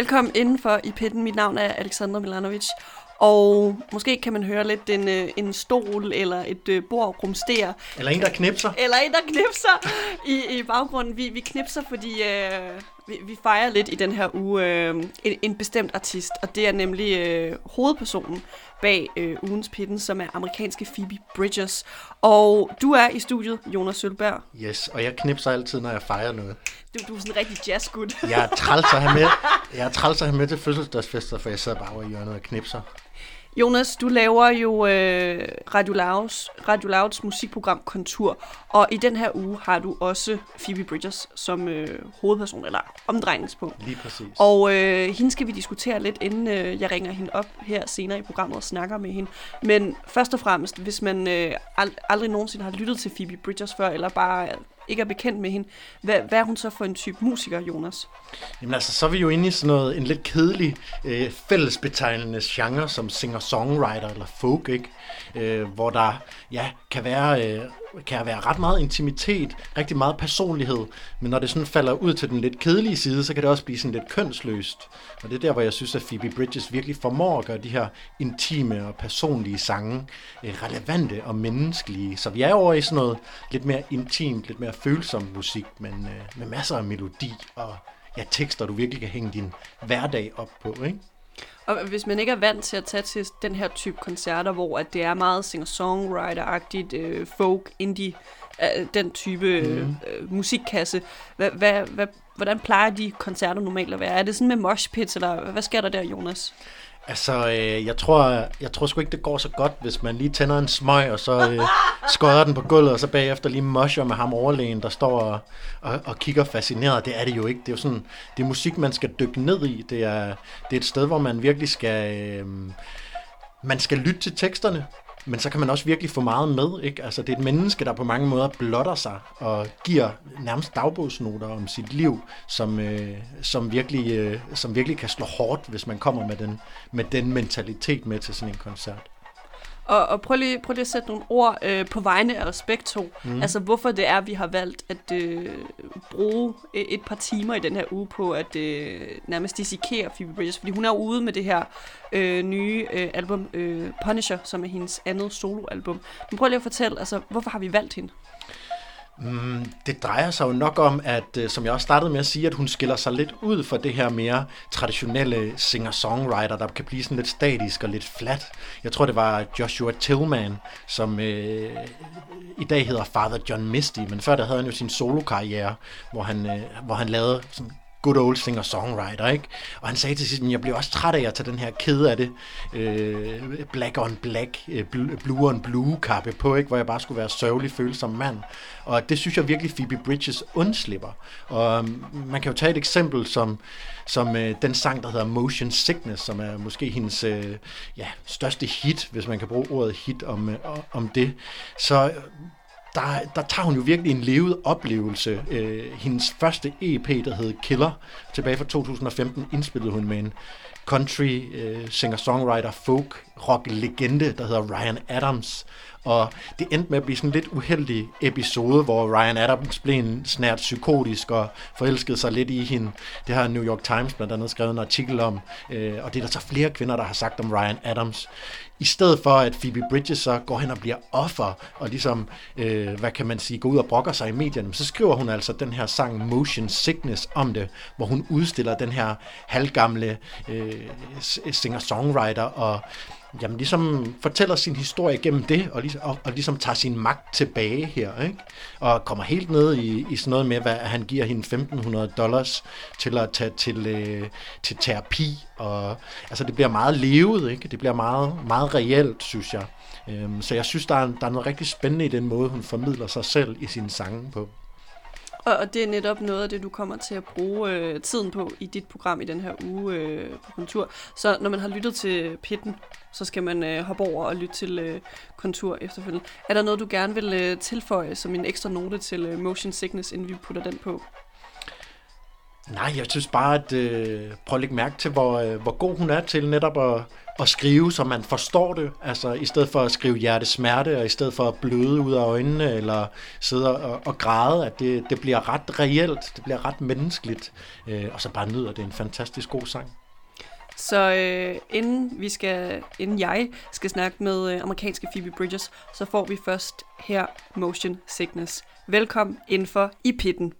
Velkommen indenfor i pitten. Mit navn er Alexandra Milanovic. Og måske kan man høre lidt en, øh, en stol eller et øh, bord rumstere. Eller en, der knipser. Eller en, der knipser i, i baggrunden. Vi, vi knipser, fordi øh, vi, vi fejrer lidt i den her uge øh, en, en bestemt artist. Og det er nemlig øh, hovedpersonen bag øh, ugens pitten, som er amerikanske Phoebe Bridgers. Og du er i studiet, Jonas Sølberg. Yes, og jeg knipser altid, når jeg fejrer noget. Du, du er sådan en rigtig jazzgud. Jeg er træls at have med, jeg er træls at have med til fødselsdagsfester, for jeg sidder bare over i hjørnet og knipser. Jonas, du laver jo øh, Radio, Louds, Radio Louds musikprogram Kontur, og i den her uge har du også Phoebe Bridgers som øh, hovedperson, eller omdrejningspunkt. Lige præcis. Og øh, hende skal vi diskutere lidt, inden øh, jeg ringer hende op her senere i programmet og snakker med hende. Men først og fremmest, hvis man øh, ald- aldrig nogensinde har lyttet til Phoebe Bridgers før, eller bare ikke er bekendt med hende, hvad, hvad er hun så for en type musiker, Jonas? Jamen altså, så er vi jo inde i sådan noget, en lidt kedelig øh, fællesbetegnende genre, som singer-songwriter eller folk, ikke? Øh, hvor der ja, kan være... Øh, kan være ret meget intimitet, rigtig meget personlighed, men når det sådan falder ud til den lidt kedelige side, så kan det også blive sådan lidt kønsløst. Og det er der, hvor jeg synes, at Phoebe Bridges virkelig formår at gøre de her intime og personlige sange eh, relevante og menneskelige. Så vi er over i sådan noget lidt mere intimt, lidt mere følsom musik, men eh, med masser af melodi og ja, tekster, du virkelig kan hænge din hverdag op på, ikke? Og hvis man ikke er vant til at tage til den her type koncerter, hvor at det er meget singer-songwriter-agtigt, øh, folk, indie, øh, den type mm. øh, musikkasse, hvad, hvad, hvad, hvordan plejer de koncerter normalt at være? Er det sådan med moshpits, eller hvad sker der der, Jonas? Altså, øh, jeg tror, jeg tror sgu ikke, det går så godt, hvis man lige tænder en smøg, og så øh, skøder den på gulvet, og så bagefter lige mosher med ham overlægen, der står og, og, og kigger fascineret. Det er det jo ikke. Det er jo sådan, det er musik, man skal dykke ned i. Det er, det er et sted, hvor man virkelig skal, øh, man skal lytte til teksterne, men så kan man også virkelig få meget med. Ikke? Altså, det er et menneske, der på mange måder blotter sig og giver nærmest dagbogsnoter om sit liv, som, øh, som, virkelig, øh, som virkelig kan slå hårdt, hvis man kommer med den, med den mentalitet med til sådan en koncert. Og, og prøv, lige, prøv lige at sætte nogle ord øh, på vegne af os begge to. Mm. Altså, hvorfor det er, vi har valgt at øh, bruge et par timer i den her uge på at øh, nærmest dissekere Phoebe Bridges. Fordi hun er ude med det her øh, nye øh, album, øh, Punisher, som er hendes andet soloalbum. Men prøv lige at fortælle, altså, hvorfor har vi valgt hende? Mm, det drejer sig jo nok om, at øh, som jeg også startede med at sige, at hun skiller sig lidt ud fra det her mere traditionelle singer-songwriter, der kan blive sådan lidt statisk og lidt flat. Jeg tror, det var Joshua Tillman, som øh, i dag hedder Father John Misty, men før der havde han jo sin solokarriere, hvor han, øh, hvor han lavede sådan good old singer-songwriter, ikke? Og han sagde til sidst, jeg bliver også træt af at tage den her kede af det, øh, black on black, øh, blue on blue kappe på, ikke? Hvor jeg bare skulle være sørgelig følsom mand. Og det synes jeg virkelig Phoebe Bridges undslipper. Og um, man kan jo tage et eksempel som, som øh, den sang, der hedder Motion Sickness, som er måske hendes øh, ja, største hit, hvis man kan bruge ordet hit om, øh, om det. Så der, der tager hun jo virkelig en levet oplevelse. Øh, hendes første EP, der hed Killer, tilbage fra 2015, indspillede hun med en country øh, singer-songwriter, folk rock legende, der hedder Ryan Adams. Og det endte med at blive sådan en lidt uheldig episode, hvor Ryan Adams blev en snært psykotisk og forelskede sig lidt i hende. Det har New York Times blandt andet skrevet en artikel om, øh, og det er der så flere kvinder, der har sagt om Ryan Adams. I stedet for, at Phoebe Bridges så går hen og bliver offer, og ligesom, øh, hvad kan man sige, går ud og brokker sig i medierne, så skriver hun altså den her sang Motion Sickness om det, hvor hun udstiller den her halvgamle øh, singer-songwriter og jamen, ligesom fortæller sin historie gennem det, og, ligesom, og, og ligesom tager sin magt tilbage her, ikke? og kommer helt ned i, i sådan noget med, hvad han giver hende 1500 dollars til at tage til, øh, til terapi, og altså det bliver meget levet, ikke? det bliver meget, meget reelt, synes jeg. Øhm, så jeg synes, der er, der er noget rigtig spændende i den måde, hun formidler sig selv i sine sange på. Og, og det er netop noget af det, du kommer til at bruge øh, tiden på i dit program i den her uge øh, på kontur. Så når man har lyttet til Pitten, så skal man øh, hoppe over og lytte til øh, kontur efterfølgende. Er der noget, du gerne vil øh, tilføje som en ekstra note til øh, Motion Sickness, inden vi putter den på? Nej, jeg synes bare, at øh, prøv at lægge mærke til, hvor, øh, hvor god hun er til netop at, at skrive, så man forstår det. Altså i stedet for at skrive hjertesmerte, og i stedet for at bløde ud af øjnene, eller sidde og, og græde, at det, det bliver ret reelt, det bliver ret menneskeligt, øh, og så bare nyder det en fantastisk god sang. Så øh, inden vi skal, inden jeg skal snakke med øh, amerikanske Phoebe Bridges, så får vi først her Motion Sickness. Velkommen indenfor i pitten.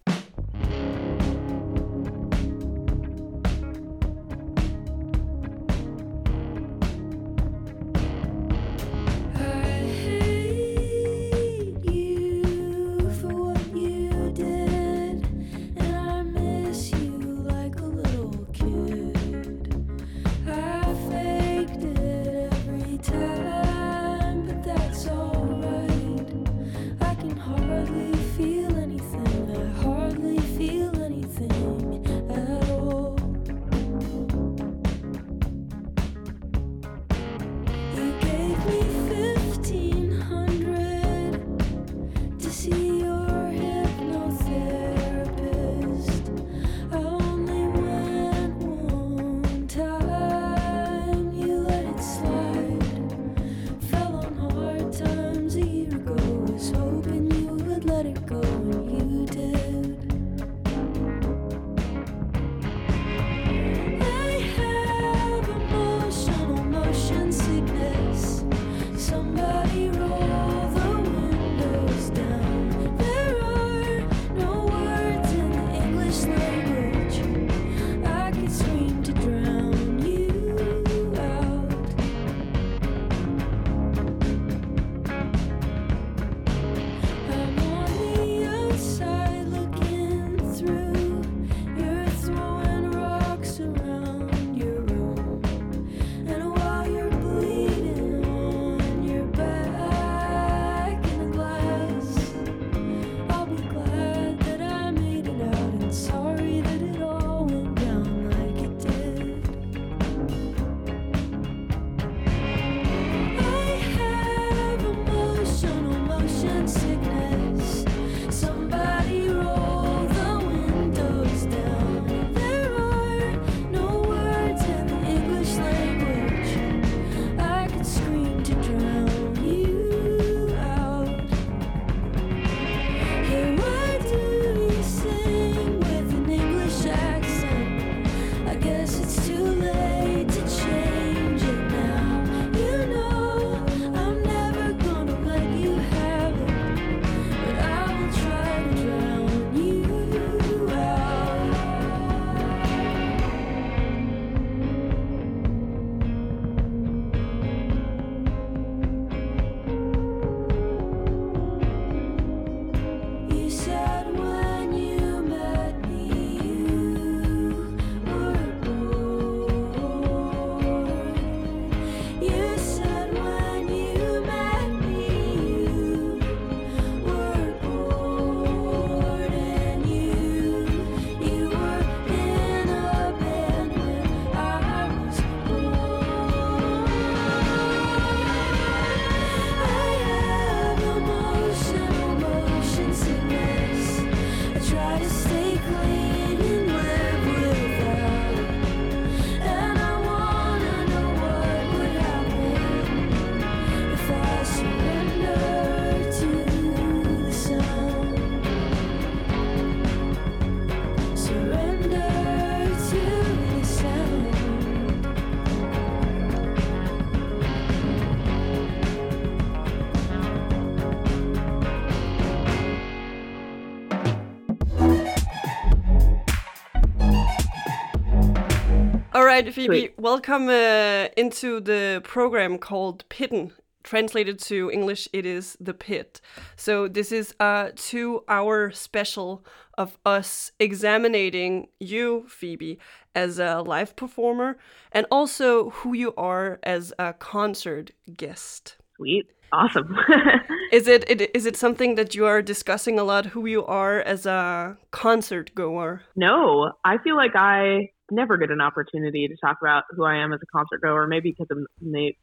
Right, Phoebe, welcome uh, into the program called Pitten. Translated to English, it is The Pit. So, this is a two hour special of us examining you, Phoebe, as a live performer and also who you are as a concert guest. Sweet. Awesome. is it, it is it something that you are discussing a lot who you are as a concert goer? No, I feel like I never get an opportunity to talk about who I am as a concert goer. Maybe because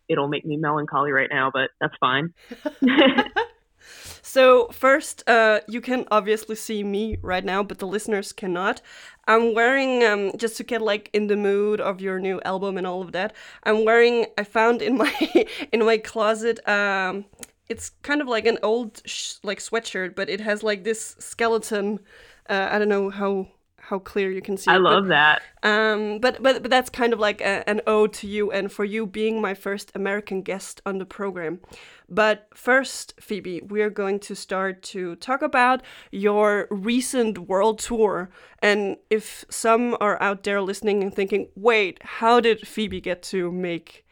it'll make me melancholy right now, but that's fine. So first, uh, you can obviously see me right now, but the listeners cannot. I'm wearing um, just to get like in the mood of your new album and all of that. I'm wearing. I found in my in my closet. Um, it's kind of like an old like sweatshirt, but it has like this skeleton. Uh, I don't know how how clear you can see. I it, love but, that. Um, but but but that's kind of like a, an ode to you and for you being my first American guest on the program. But first, Phoebe, we're going to start to talk about your recent world tour. And if some are out there listening and thinking, "Wait, how did Phoebe get to make?"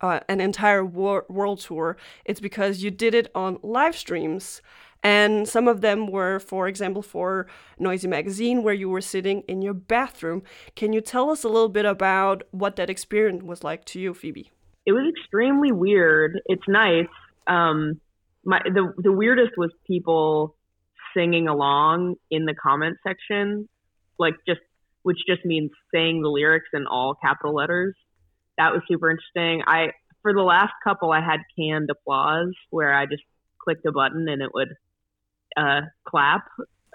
Uh, an entire wor- world tour, it's because you did it on live streams. And some of them were, for example, for Noisey Magazine, where you were sitting in your bathroom. Can you tell us a little bit about what that experience was like to you, Phoebe? It was extremely weird. It's nice. Um, my the the weirdest was people singing along in the comment section, like just which just means saying the lyrics in all capital letters. That was super interesting. I for the last couple, I had canned applause where I just clicked a button and it would uh, clap.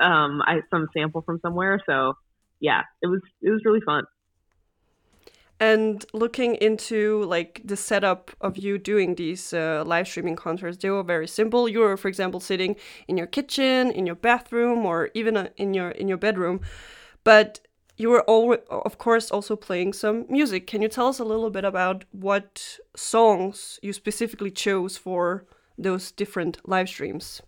Um, I some sample from somewhere. So yeah, it was it was really fun. And looking into like the setup of you doing these uh, live streaming concerts, they were very simple. You were, for example, sitting in your kitchen, in your bathroom, or even uh, in your in your bedroom, but you were all, of course, also playing some music. Can you tell us a little bit about what songs you specifically chose for those different live streams?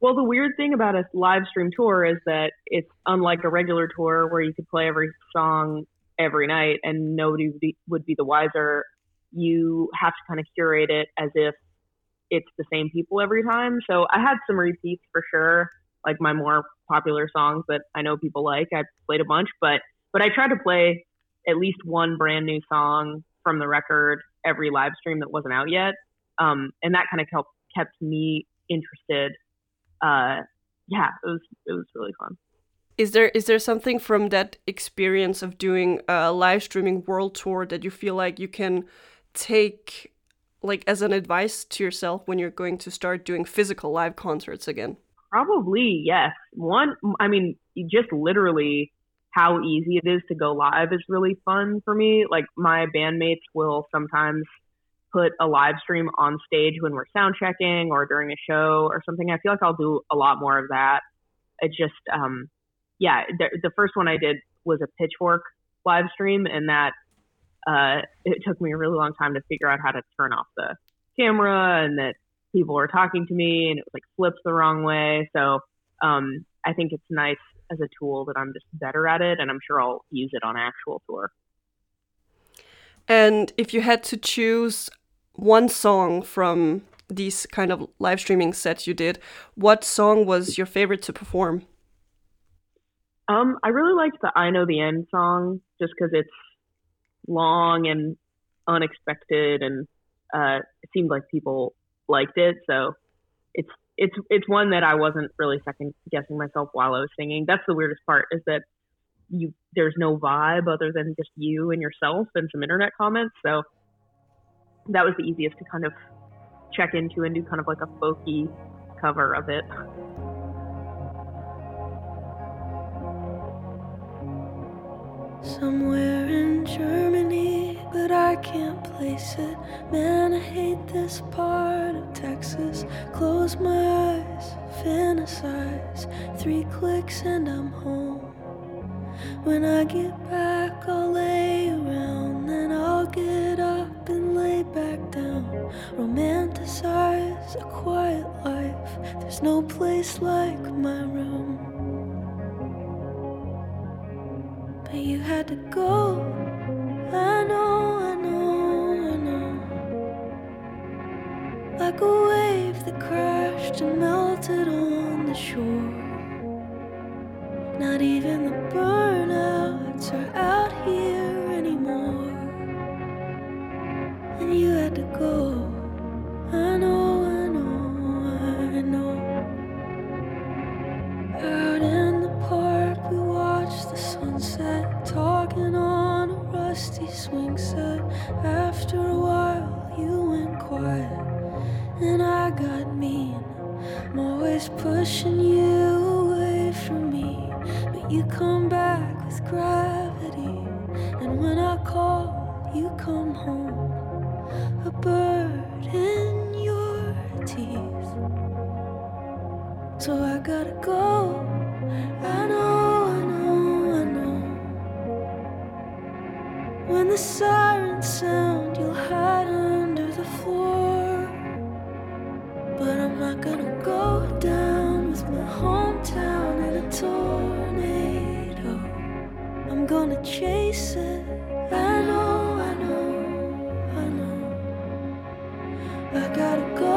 Well, the weird thing about a live stream tour is that it's unlike a regular tour where you could play every song every night and nobody would be, would be the wiser. You have to kind of curate it as if it's the same people every time. So I had some repeats for sure, like my more popular songs that I know people like. I played a bunch, but but I tried to play at least one brand new song from the record every live stream that wasn't out yet, um, and that kind of kept kept me interested uh, yeah, it was it was really fun. Is there is there something from that experience of doing a live streaming world tour that you feel like you can take like as an advice to yourself when you're going to start doing physical live concerts again? Probably yes. One, I mean, just literally how easy it is to go live is really fun for me. Like my bandmates will sometimes put a live stream on stage when we're sound checking or during a show or something. I feel like I'll do a lot more of that. It just, um, yeah, the, the first one I did was a pitchfork live stream, and that uh, it took me a really long time to figure out how to turn off the camera and that people were talking to me and it was like flipped the wrong way. So um, I think it's nice as a tool that I'm just better at it, and I'm sure I'll use it on actual tour. And if you had to choose one song from these kind of live streaming sets you did, what song was your favorite to perform? Um, I really liked the "I Know the End" song just because it's long and unexpected, and uh, it seemed like people liked it. So it's it's it's one that I wasn't really second guessing myself while I was singing. That's the weirdest part is that you there's no vibe other than just you and yourself and some internet comments. So that was the easiest to kind of check into and do kind of like a folky cover of it. Somewhere in Germany, but I can't place it. Man, I hate this part of Texas. Close my eyes, fantasize. Three clicks and I'm home. When I get back, I'll lay around, back down. Romanticize a quiet life. There's no place like my room. But you had to go. I know, I know, I know. Like a wave that crashed and melted on the shore. Not even the burnouts are out here anymore you had to go. I know, I know, I know. Out in the park, we watched the sunset, talking on a rusty swing set. After a while, you went quiet, and I got mean. I'm always pushing you away from me, but you come back with gravity, and when I call, you come home. Bird your teeth. So I gotta go. I know, I know, I know. When the sirens sound, you'll hide under the floor. But I'm not gonna go down with my hometown in a tornado. I'm gonna chase it. I know, I gotta go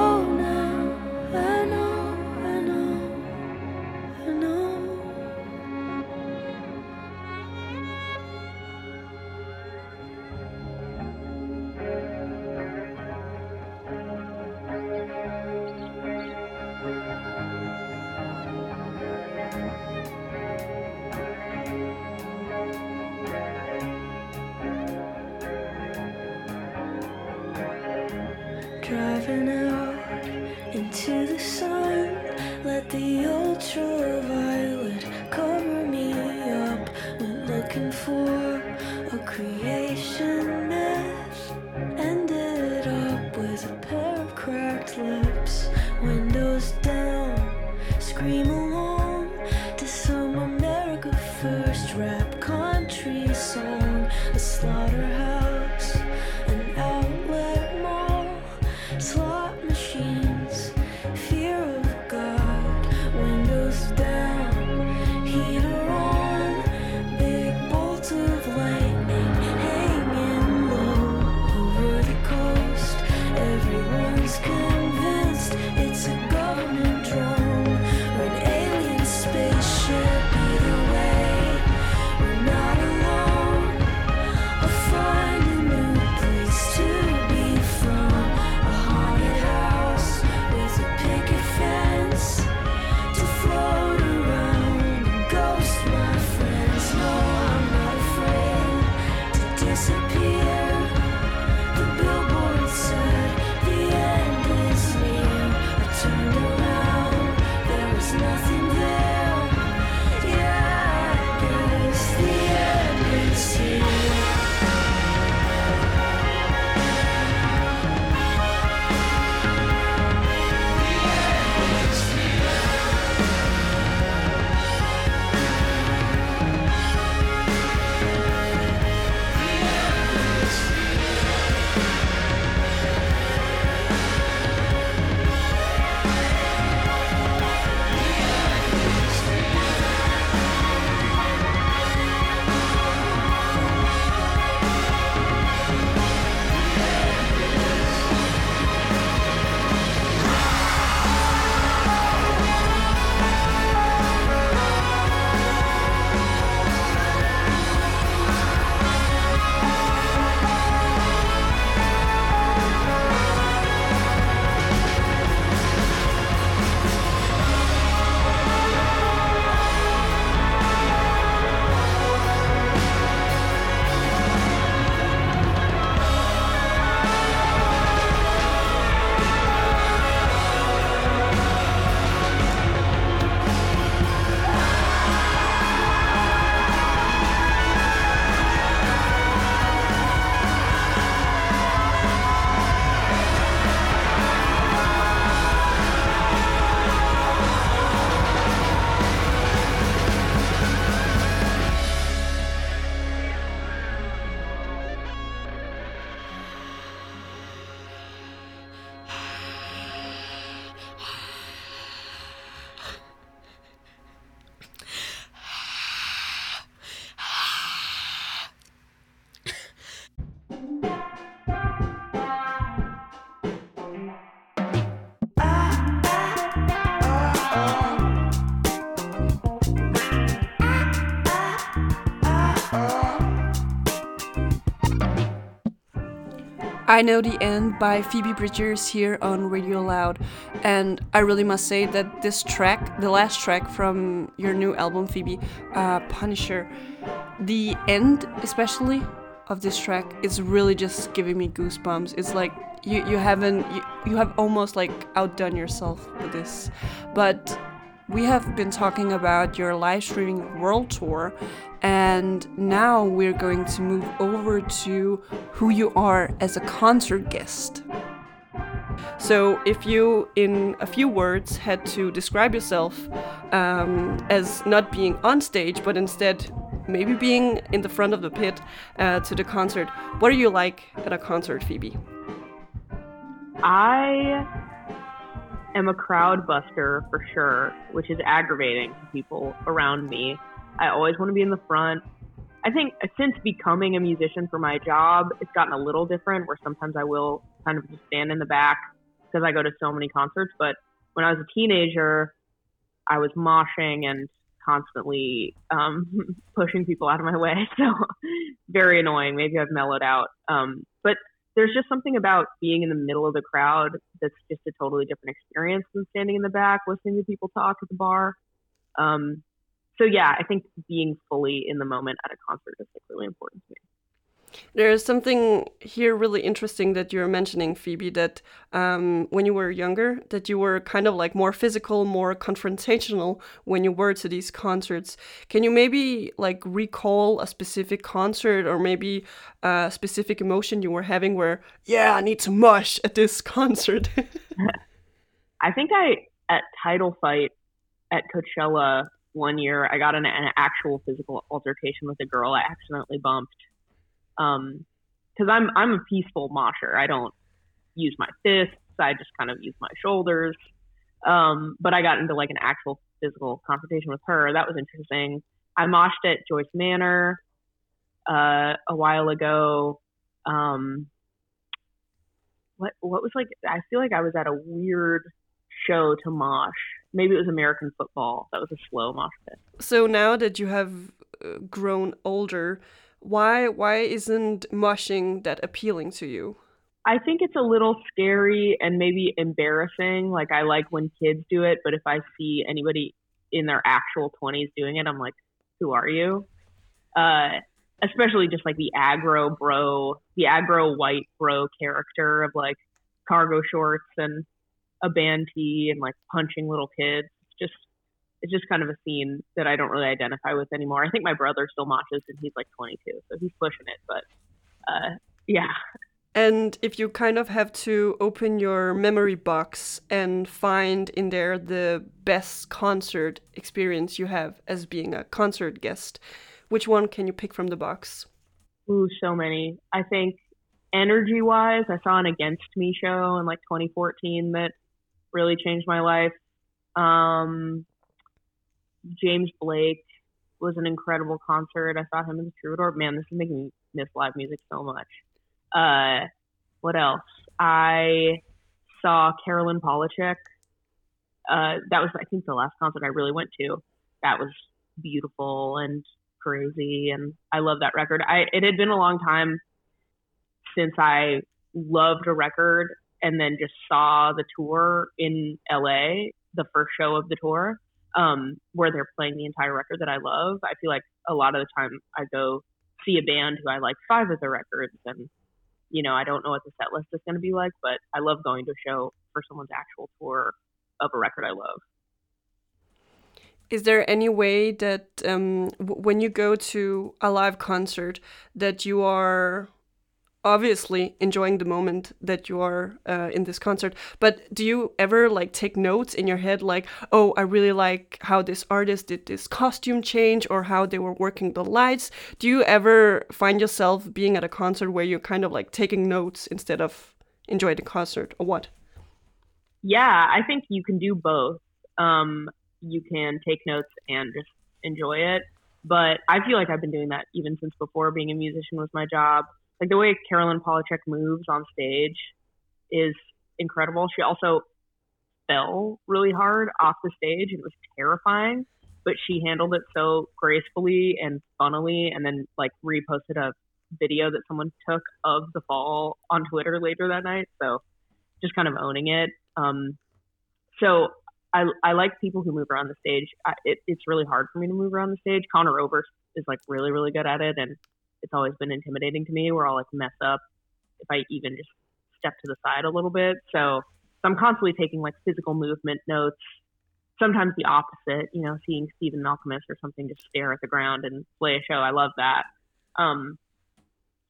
I Know the End by Phoebe Bridgers here on Radio Loud. And I really must say that this track, the last track from your new album, Phoebe, uh, Punisher, the end especially of this track is really just giving me goosebumps. It's like you, you haven't, you, you have almost like outdone yourself with this. But We have been talking about your live streaming world tour, and now we're going to move over to who you are as a concert guest. So, if you, in a few words, had to describe yourself um, as not being on stage, but instead maybe being in the front of the pit uh, to the concert, what are you like at a concert, Phoebe? I am a crowd buster for sure, which is aggravating to people around me. I always want to be in the front. I think since becoming a musician for my job, it's gotten a little different where sometimes I will kind of just stand in the back because I go to so many concerts. But when I was a teenager, I was moshing and constantly um, pushing people out of my way. So very annoying. Maybe I've mellowed out. Um, but there's just something about being in the middle of the crowd that's just a totally different experience than standing in the back listening to people talk at the bar. Um, so yeah, I think being fully in the moment at a concert is like really important to me. There's something here really interesting that you're mentioning, Phoebe, that um, when you were younger, that you were kind of like more physical, more confrontational when you were to these concerts. Can you maybe like recall a specific concert or maybe a specific emotion you were having where, yeah, I need to mush at this concert? I think I, at Title Fight at Coachella one year, I got in an actual physical altercation with a girl I accidentally bumped um, because I'm I'm a peaceful mosher. I don't use my fists. I just kind of use my shoulders. Um, but I got into like an actual physical confrontation with her. That was interesting. I moshed at Joyce Manor uh, a while ago. Um, what what was like? I feel like I was at a weird show to mosh. Maybe it was American football. That was a slow mosh pit. So now that you have uh, grown older, why why isn't moshing that appealing to you? I think it's a little scary and maybe embarrassing. Like I like when kids do it, but if I see anybody in their actual 20s doing it, I'm like, who are you? Uh, especially just like the aggro bro, the aggro white bro character of like cargo shorts and a band tee and like punching little kids. Just it's just kind of a scene that I don't really identify with anymore. I think my brother still matches and he's like 22, so he's pushing it. But uh, yeah. And if you kind of have to open your memory box and find in there the best concert experience you have as being a concert guest, which one can you pick from the box? Ooh, so many. I think energy wise, I saw an Against Me show in like 2014 that really changed my life. Um, James Blake was an incredible concert. I saw him in the Troubadour. Man, this is making me miss live music so much. Uh, what else? I saw Caroline Polachek. Uh, that was, I think, the last concert I really went to. That was beautiful and crazy, and I love that record. I it had been a long time since I loved a record and then just saw the tour in LA, the first show of the tour um, where they're playing the entire record that I love. I feel like a lot of the time I go see a band who I like five of the records, and you know I don't know what the set list is going to be like, but I love going to a show for someone's actual tour of a record I love. Is there any way that um, when you go to a live concert that you are obviously enjoying the moment that you are uh, in this concert but do you ever like take notes in your head like oh i really like how this artist did this costume change or how they were working the lights do you ever find yourself being at a concert where you're kind of like taking notes instead of enjoy the concert or what? Yeah i think you can do both. Um, you can take notes and just enjoy it but i feel like i've been doing that even since before being a musician was my job like the way Caroline Polachek moves on stage is incredible. She also fell really hard off the stage and it was terrifying, but she handled it so gracefully and funnily and then like reposted a video that someone took of the fall on Twitter later that night. So just kind of owning it. Um, so I, I like people who move around the stage. I, it, it's really hard for me to move around the stage. Conor Oberst is like really, really good at it. And it's always been intimidating to me where I'll like mess up if I even just step to the side a little bit. So, so I'm constantly taking like physical movement notes sometimes the opposite, you know, seeing Stephen Malkmus or something just stare at the ground and play a show. I love that. Um,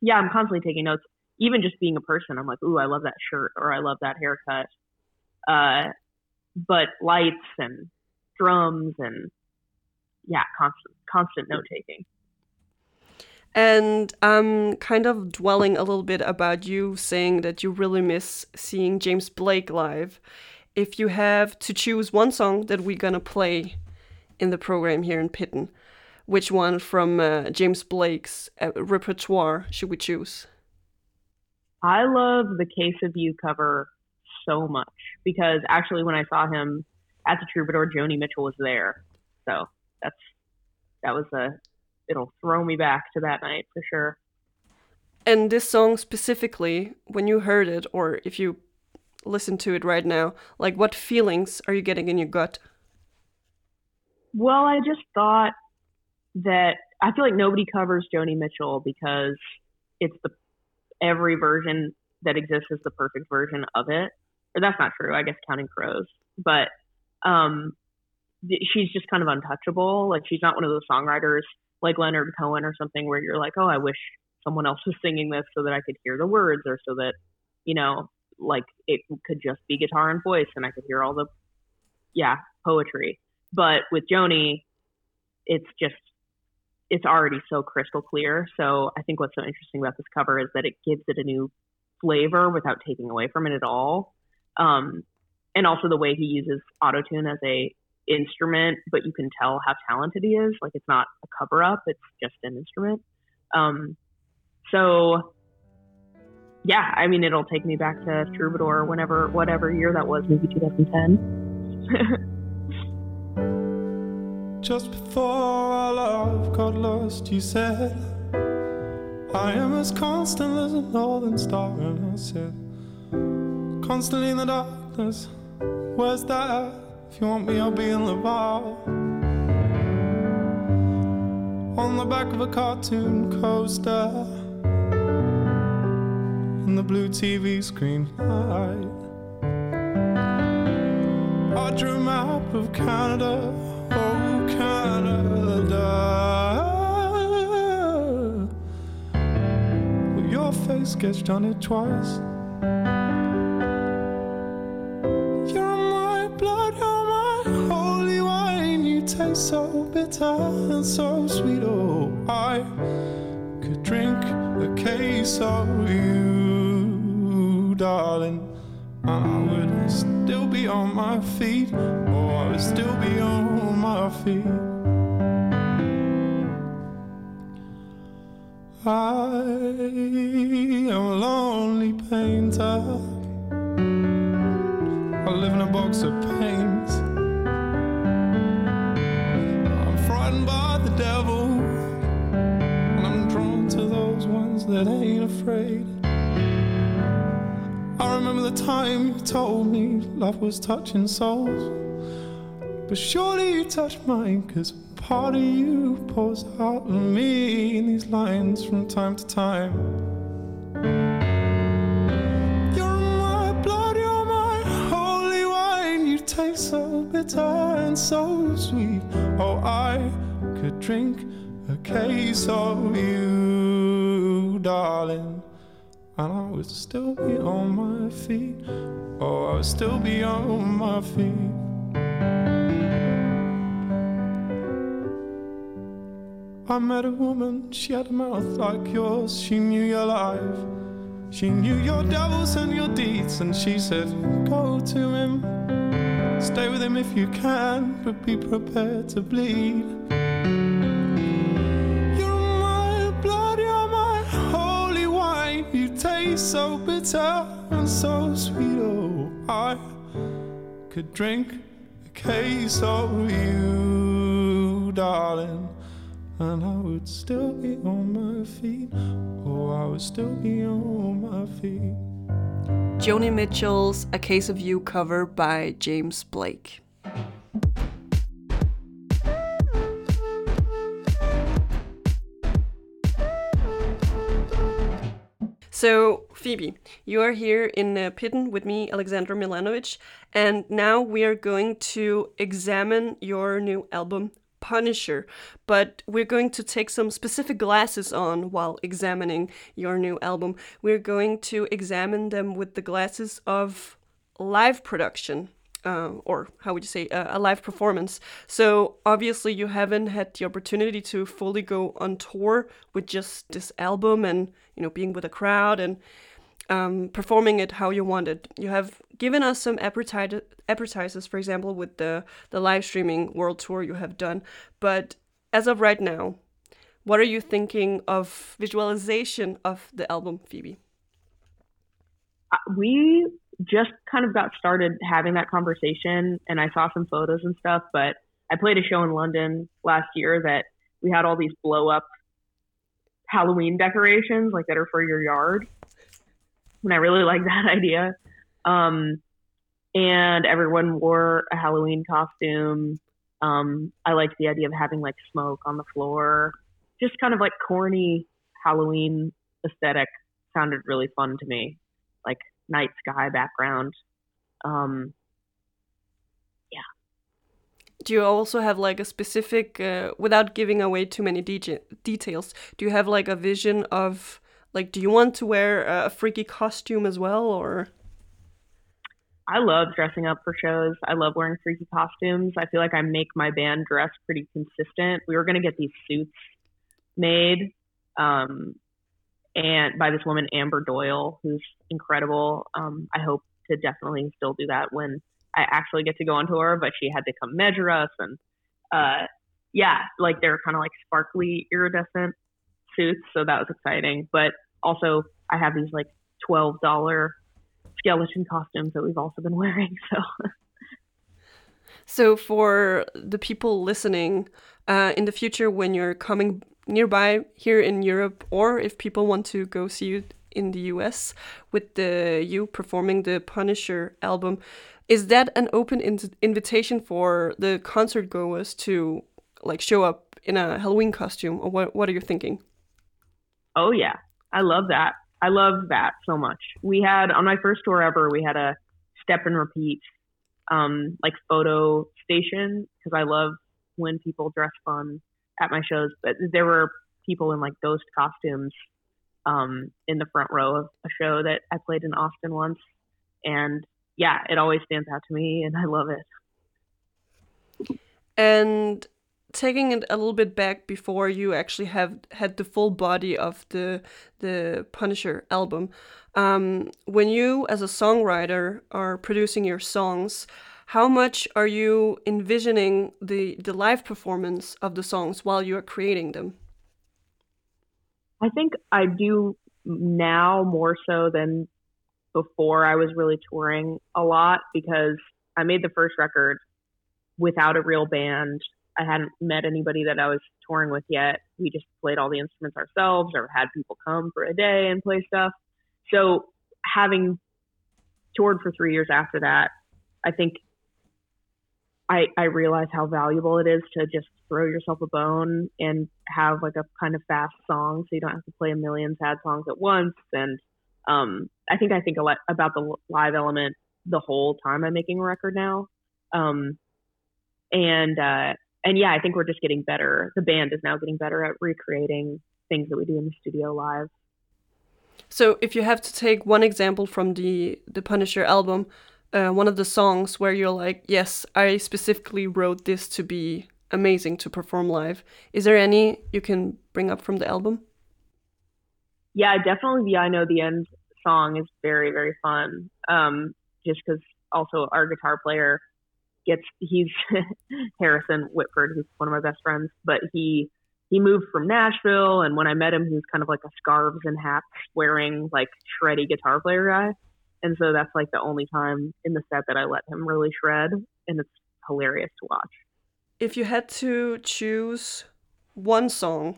yeah, I'm constantly taking notes. Even just being a person, I'm like, ooh, I love that shirt or I love that haircut. Uh, but lights and drums and yeah, constant constant note taking. And I'm kind of dwelling a little bit about you saying that you really miss seeing James Blake live. If you have to choose one song that we're gonna play in the program here in Pitten, which one from uh, James Blake's uh, repertoire should we choose? I love the Case of You cover so much because actually, when I saw him at the Troubadour, Joni Mitchell was there, so that's that was a it'll throw me back to that night for sure. And this song specifically, when you heard it, or if you listen to it right now, like what feelings are you getting in your gut? Well, I just thought that I feel like nobody covers Joni Mitchell because it's the every version that exists is the perfect version of it. Or that's not true. I guess Counting Crows, but um, she's just kind of untouchable. Like she's not one of those songwriters like Leonard Cohen or something where you're like, oh, I wish someone else was singing this so that I could hear the words or so that you know, like it could just be guitar and voice and I could hear all the yeah poetry. But with Joni, it's just it's already so crystal clear. So I think what's so interesting about this cover is that it gives it a new flavor without taking away from it at all. Um, and also the way he uses autotune as a instrument, but you can tell how talented he is. Like it's not a cover up; it's just an instrument. Um, so yeah, I mean, it'll take me back to Troubadour, whenever, whatever year that was, maybe 2010. Just before our love got lost, you said, I am as constant as a northern star. And I said, constantly in the darkness, where's that? If you want me, I'll be in the bar. On the back of a cartoon coaster, in the blue TV screen light. I drew a map of Canada Oh, Canada. Well, your face sketched on it twice. So bitter and so sweet. Oh, I could drink a case of you, darling. I would still be on my feet, or I would still be on my feet. I am a lonely painter. I live in a box of paints. That ain't afraid. I remember the time you told me love was touching souls. But surely you touched mine, cause part of you pours out of me in these lines from time to time. You're my blood, you're my holy wine. You taste so bitter and so sweet. Oh, I could drink a case of you, darling and I would still be on my feet. Oh, I would still be on my feet. I met a woman, she had a mouth like yours. She knew your life, she knew your devils and your deeds, and she said, Go to him, stay with him if you can, but be prepared to bleed. So bitter and so sweet. Oh, I could drink a case of you, darling, and I would still be on my feet. Oh, I would still be on my feet. Joni Mitchell's A Case of You cover by James Blake. So, Phoebe, you are here in uh, Pitten with me, Alexander Milanovic, and now we are going to examine your new album, Punisher. But we're going to take some specific glasses on while examining your new album. We're going to examine them with the glasses of live production. Uh, or how would you say uh, a live performance so obviously you haven't had the opportunity to fully go on tour with just this album and you know being with a crowd and um, performing it how you wanted you have given us some appetizers for example with the the live streaming world tour you have done. But as of right now what are you thinking of visualization of the album phoebe? Uh, we just kind of got started having that conversation and I saw some photos and stuff, but I played a show in London last year that we had all these blow up Halloween decorations like that are for your yard. And I really like that idea. Um, and everyone wore a Halloween costume. Um, I like the idea of having like smoke on the floor. Just kind of like corny Halloween aesthetic sounded really fun to me. Like night sky background. Um. Do you also have like a specific, uh, without giving away too many de- details, do you have like a vision of like, do you want to wear a freaky costume as well, or? I love dressing up for shows. I love wearing freaky costumes. I feel like I make my band dress pretty consistent. We were going to get these suits made um, and by this woman Amber Doyle, who's incredible. Um, I hope to definitely still do that when I actually get to go on tour. But she had to come measure us, and uh, yeah, like they're kind of like sparkly iridescent suits, so that was exciting. But also, I have these like twelve dollar skeleton costumes that we've also been wearing. So. So, for the people listening, uh, in the future, when you're coming nearby here in Europe, or if people want to go see you in the US with the you performing the Punisher album, is that an open in invitation for the concert goers to like show up in a Halloween costume, or what? What are you thinking? Oh yeah, I love that. I love that so much. We had on my first tour ever, we had a step and repeat um, like photo station because I love when people dress fun at my shows, but there were people in like ghost costumes um, in the front row of a show that I played in Austin once, and yeah, it always stands out to me, and I love it. And taking it a little bit back before you actually have had the full body of the the Punisher album, um, when you as a songwriter are producing your songs, how much are you envisioning the the live performance of the songs while you are creating them? I think I do now more so than before I was really touring a lot because I made the first record without a real band. I hadn't met anybody that I was touring with yet. We just played all the instruments ourselves or had people come for a day and play stuff. So having toured for three years after that, I think I, I realize how valuable it is to just throw yourself a bone and have like a kind of fast song so you don't have to play a million sad songs at once. And um, I think I think a lot about the live element the whole time I'm making a record now. Um, and uh, and yeah, I think we're just getting better. The band is now getting better at recreating things that we do in the studio live. So, if you have to take one example from the the Punisher album, uh, one of the songs where you're like, yes, I specifically wrote this to be amazing to perform live. Is there any you can bring up from the album? Yeah, definitely the I Know the End song is very, very fun. Um, just because also our guitar player gets, he's Harrison Whitford, who's one of my best friends, but he he moved from Nashville, and when I met him, he was kind of like a scarves and hats wearing, like shreddy guitar player guy. And so that's like the only time in the set that I let him really shred, and it's hilarious to watch. If you had to choose one song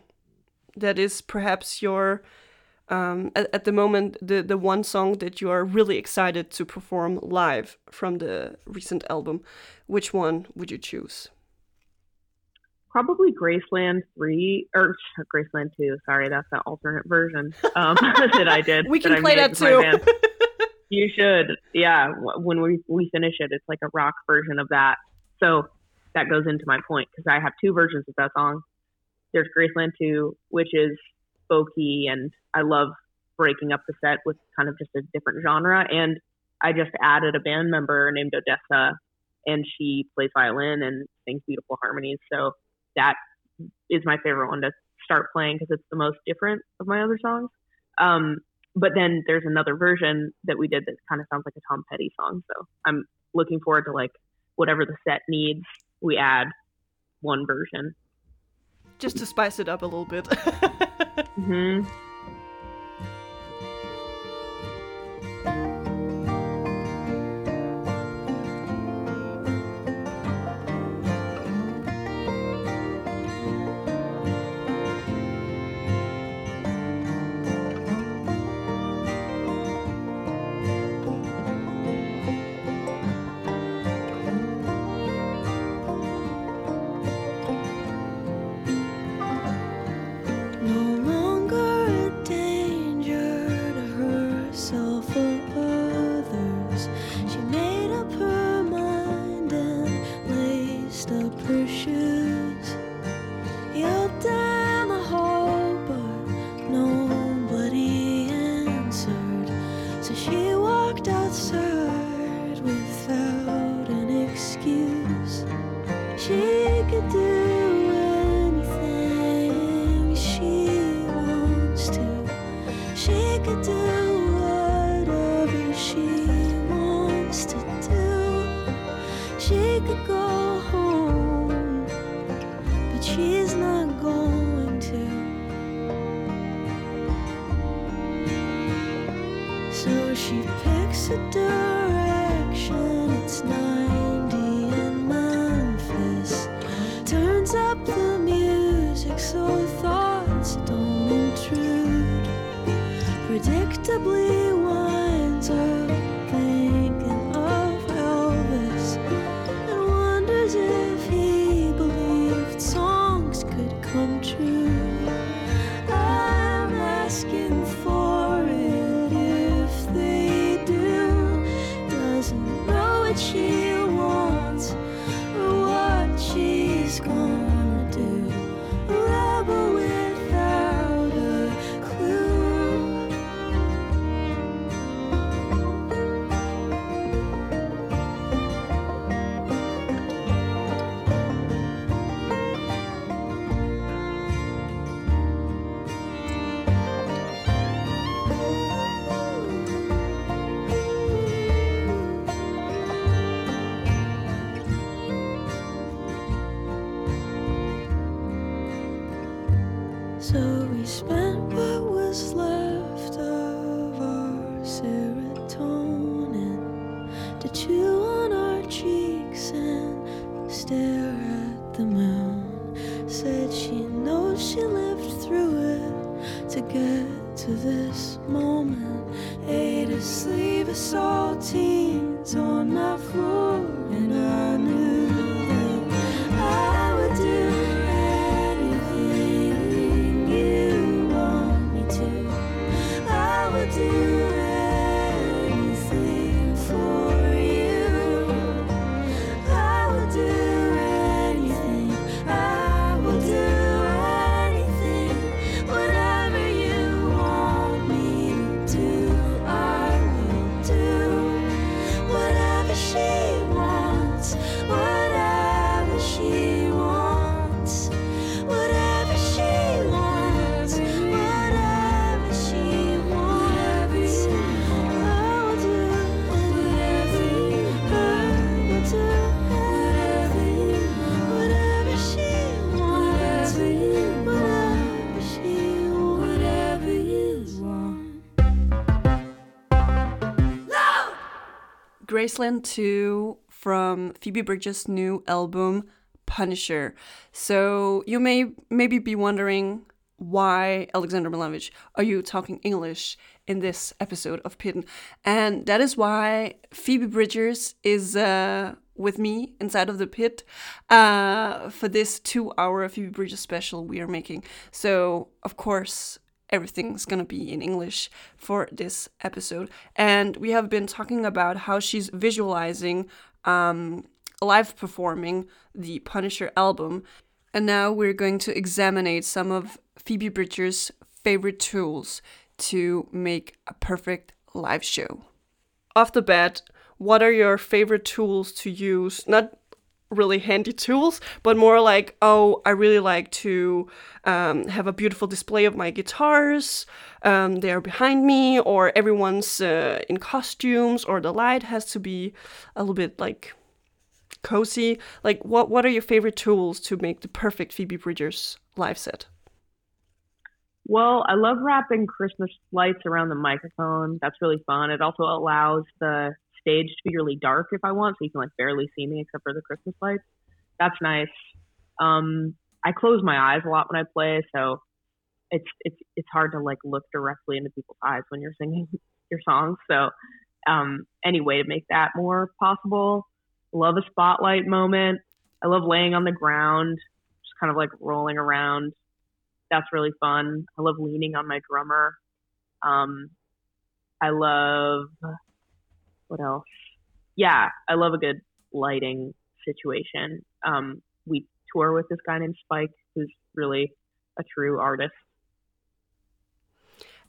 that is perhaps your um, at, at, the moment the the one song that you are really excited to perform live from the recent album, which one would you choose? probably Graceland three or Graceland two. Sorry, that's the alternate version um, that I did. We can I play that too. You should, yeah. When we we finish it, it's like a rock version of that. So that goes into my point because I have two versions of that song. There's Graceland two, which is folky, and I love breaking up the set with kind of just a different genre. And I just added a band member named Odessa, and she plays violin and sings beautiful harmonies. So that is my favorite one to start playing because it's the most different of my other songs. Um, but then there's another version that we did that kind of sounds like a Tom Petty song. So I'm looking forward to like whatever the set needs, we add one version. Just to spice it up a little bit. hmm Graceland 2 from Phoebe Bridgers' new album Punisher. So you may maybe be wondering why Alexander Milovich are you talking English in this episode of Pitten? And that is why Phoebe Bridgers is uh, with me inside of the pit uh, for this two-hour Phoebe Bridgers special we are making. So of course everything's gonna be in English for this episode, and we have been talking about how she's visualizing um, live performing the Punisher album, and now we're going to examine some of Phoebe Bridgers' favorite tools to make a perfect live show. Off the bat, what are your favorite tools to use? Not really handy tools, but more like, oh, I really like to um, have a beautiful display of my guitars. Um, they are behind me, or everyone's uh, in costumes, or the light has to be a little bit like cozy. Like, what what are your favorite tools to make the perfect Phoebe Bridgers live set? Well, I love wrapping Christmas lights around the microphone. That's really fun. It also allows the stage to be really dark if I want, so you can like barely see me except for the Christmas lights. That's nice. Um, I close my eyes a lot when I play, so it's it's it's hard to like look directly into people's eyes when you're singing your songs. So um, any way to make that more possible. Love a spotlight moment. I love laying on the ground, just kind of like rolling around. That's really fun. I love leaning on my drummer. Um, I love what else? Yeah, I love a good lighting situation. Um, we tour with this guy named Spike, who's really a true artist.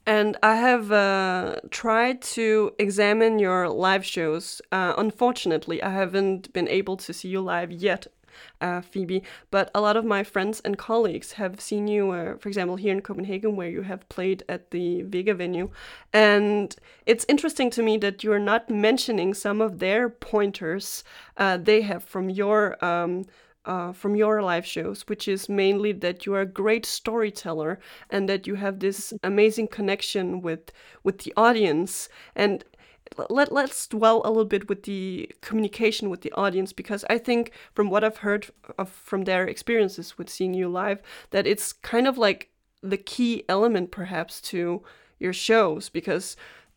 And I have uh, tried to examine your live shows. Uh, unfortunately, I haven't been able to see you live yet uh, Phoebe, but a lot of my friends and colleagues have seen you, uh, for example, here in Copenhagen, where you have played at the Vega venue. And it's interesting to me that you're not mentioning some of their pointers uh, they have from your. Um, uh, from your live shows, which is mainly that you are a great storyteller and that you have this amazing connection with with the audience. And let, let's dwell a little bit with the communication with the audience because I think from what I've heard of, from their experiences with seeing you live that it's kind of like the key element perhaps to your shows because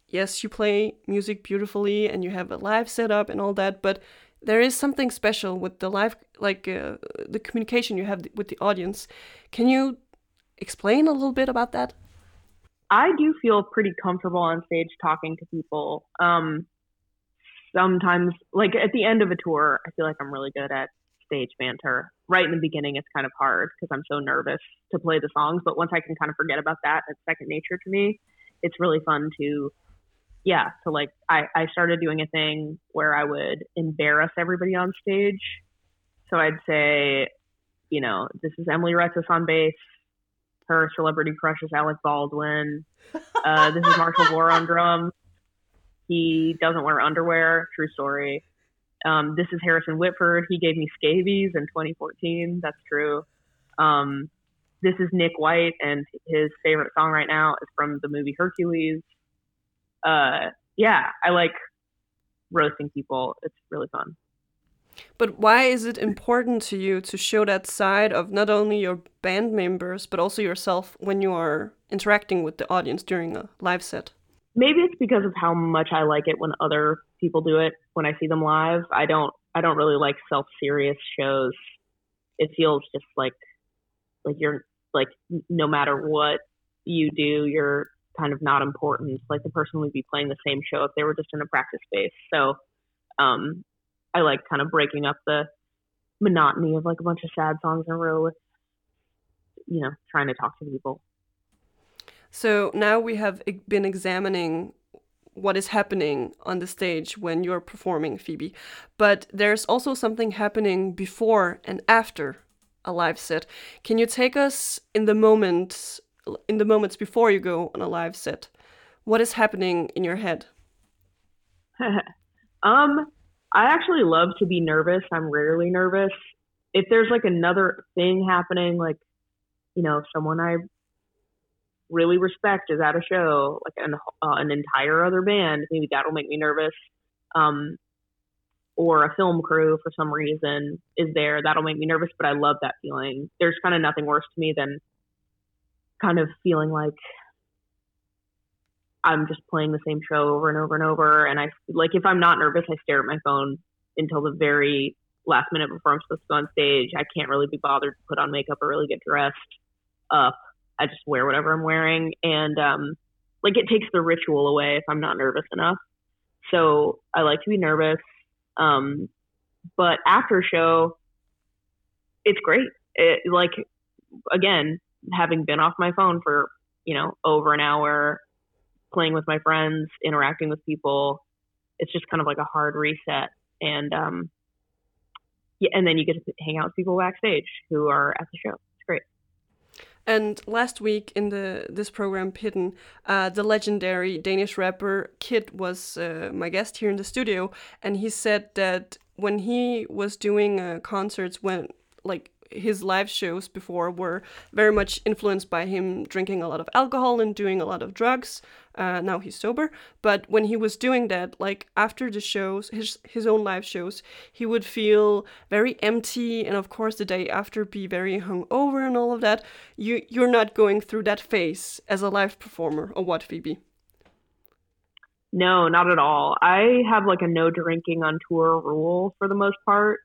yes you play music beautifully and you have a live setup and all that but there is something special with the live like uh, the communication you have with the audience. Can you explain a little bit about that I do feel pretty comfortable on stage talking to people. Um, sometimes, like at the end of a tour, I feel like I'm really good at stage banter. Right in the beginning, it's kind of hard because I'm so nervous to play the songs. But once I can kind of forget about that, it's second nature to me. It's really fun to, yeah, to like, I, I started doing a thing where I would embarrass everybody on stage. So I'd say, you know, this is Emily Retsas on bass her celebrity crush is Alec Baldwin. Uh, this is Marshall Vore on drums. He doesn't wear underwear. True story. Um, this is Harrison Whitford. He gave me scabies in 2014. That's true. Um, this is Nick White, and his favorite song right now is from the movie Hercules. Uh, yeah, I like roasting people. It's really fun. But why is it important to you to show that side of not only your band members, but also yourself when you are interacting with the audience during a live set? Maybe it's because of how much I like it when other people do it when I see them live. I don't I don't really like self serious shows. It feels just like like you're like no matter what you do, you're kind of not important. Like the person would be playing the same show if they were just in a practice space. So um, I like kind of breaking up the monotony of like a bunch of sad songs in a row with, you know, trying to talk to people. So now we have been examining what is happening on the stage when you're performing Phoebe, but there's also something happening before and after a live set. Can you take us in the moment, in the moments before you go on a live set? What is happening in your head? um I actually love to be nervous. I'm rarely nervous. If there's like another thing happening, like, you know, someone I really respect is at a show, like an, uh, an entire other band, maybe that'll make me nervous. Um, or a film crew for some reason is there, that'll make me nervous, but I love that feeling. There's kind of nothing worse to me than kind of feeling like I'm just playing the same show over and over and over. And I like if I'm not nervous, I stare at my phone until the very last minute before I'm supposed to go on stage. I can't really be bothered to put on makeup or really get dressed up. I just wear whatever I'm wearing, and um, like it takes the ritual away if I'm not nervous enough. So I like to be nervous. Um, but after show, it's great. It, like again, having been off my phone for you know over an hour, playing with my friends, interacting with people, it's just kind of like a hard reset. And um, yeah, and then you get to hang out with people backstage who are at the show. It's great. And last week in the this program, Pitten, uh, the legendary Danish rapper Kidd was uh, my guest here in the studio, and he said that when he was doing uh, concerts, when like his live shows before were very much influenced by him drinking a lot of alcohol and doing a lot of drugs. Uh, now he's sober, but when he was doing that, like after the shows, his his own live shows, he would feel very empty, and of course the day after be very hungover and all of that. You you're not going through that phase as a live performer, or what, Phoebe? No, not at all. I have like a no drinking on tour rule for the most part.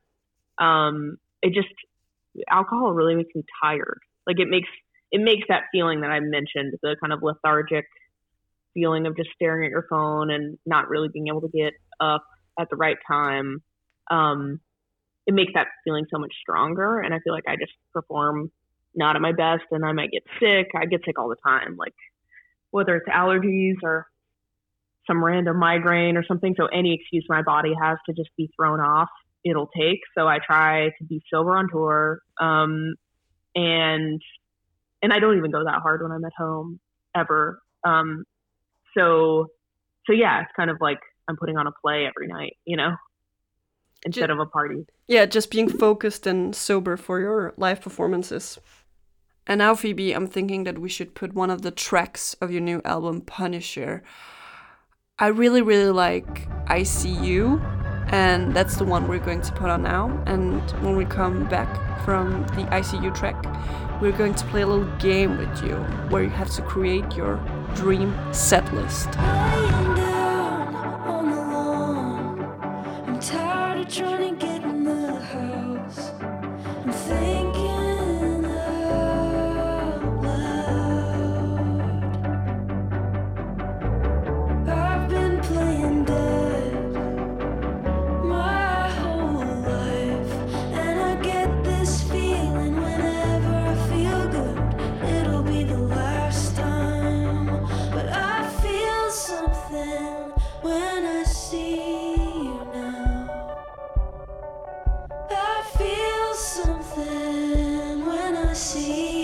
Um, it just alcohol really makes me tired. Like it makes it makes that feeling that I mentioned, the kind of lethargic feeling of just staring at your phone and not really being able to get up at the right time. Um, it makes that feeling so much stronger, and I feel like I just perform not at my best, and I might get sick. I get sick all the time, like whether it's allergies or some random migraine or something. So any excuse my body has to just be thrown off it'll take. So I try to be sober on tour. Um, and and I don't even go that hard when I'm at home ever. Um, so so yeah, it's kind of like I'm putting on a play every night, you know, instead just, of a party. Yeah, just being focused and sober for your live performances. And now, Phoebe, I'm thinking that we should put one of the tracks of your new album, Punisher. I really, really like I See You and that's the one we're going to put on now. And when we come back from the ICU track, we're going to play a little game with you where you have to create your dream set list. Down, I'm tired of trying to get see.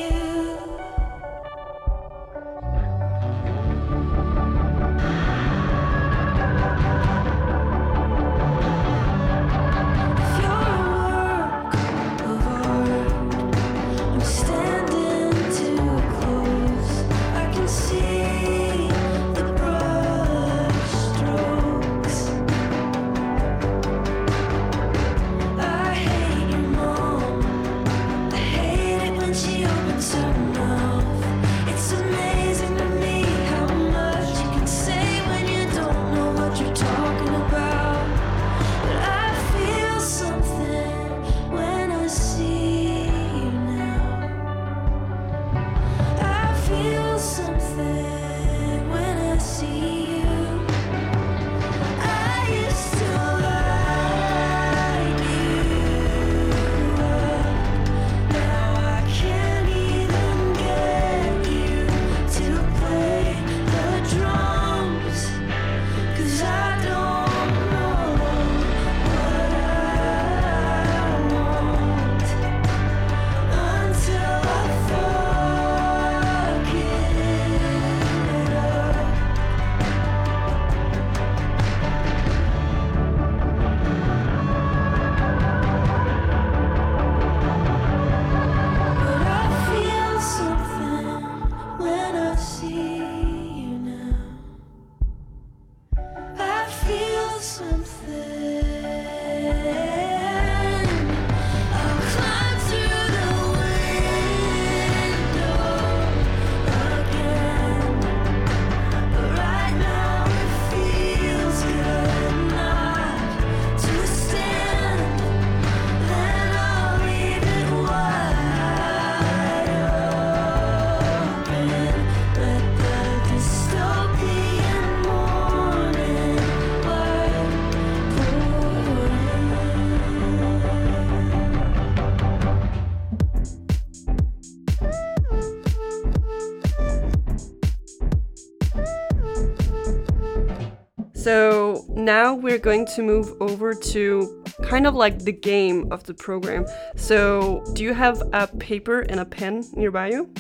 Now we're going to move over to kind of like the game of the program. So do you have a paper and a pen nearby you?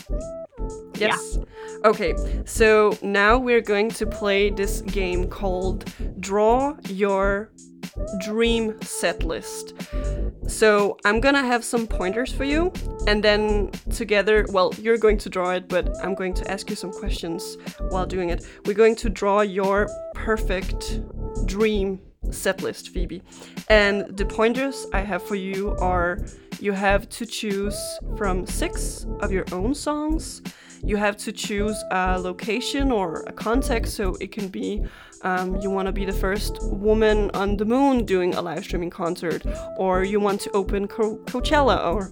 Yes. Okay, so now we're going to play this game called Draw Your Dream Set List. So I'm gonna have some pointers for you, and then together, well, you're going to draw it, but I'm going to ask you some questions while doing it. We're going to draw your perfect dream set list, Phoebe. And the pointers I have for you are you have to choose from six of your own songs. You have to choose a location or a context, so it can be um, you want to be the first woman on the moon doing a live streaming concert, or you want to open Co- Coachella, or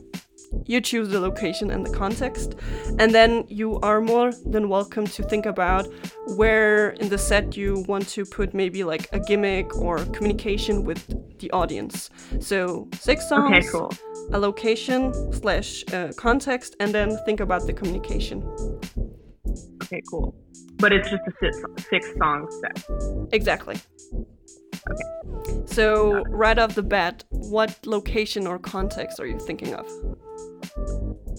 you choose the location and the context. And then you are more than welcome to think about where in the set you want to put maybe like a gimmick or communication with the audience. So, six songs, Okay, cool. a location slash uh, context, and then think about the communication. Okay, cool. But it's just a six, six song set. Exactly. Okay. So, right off the bat, what location or context are you thinking of?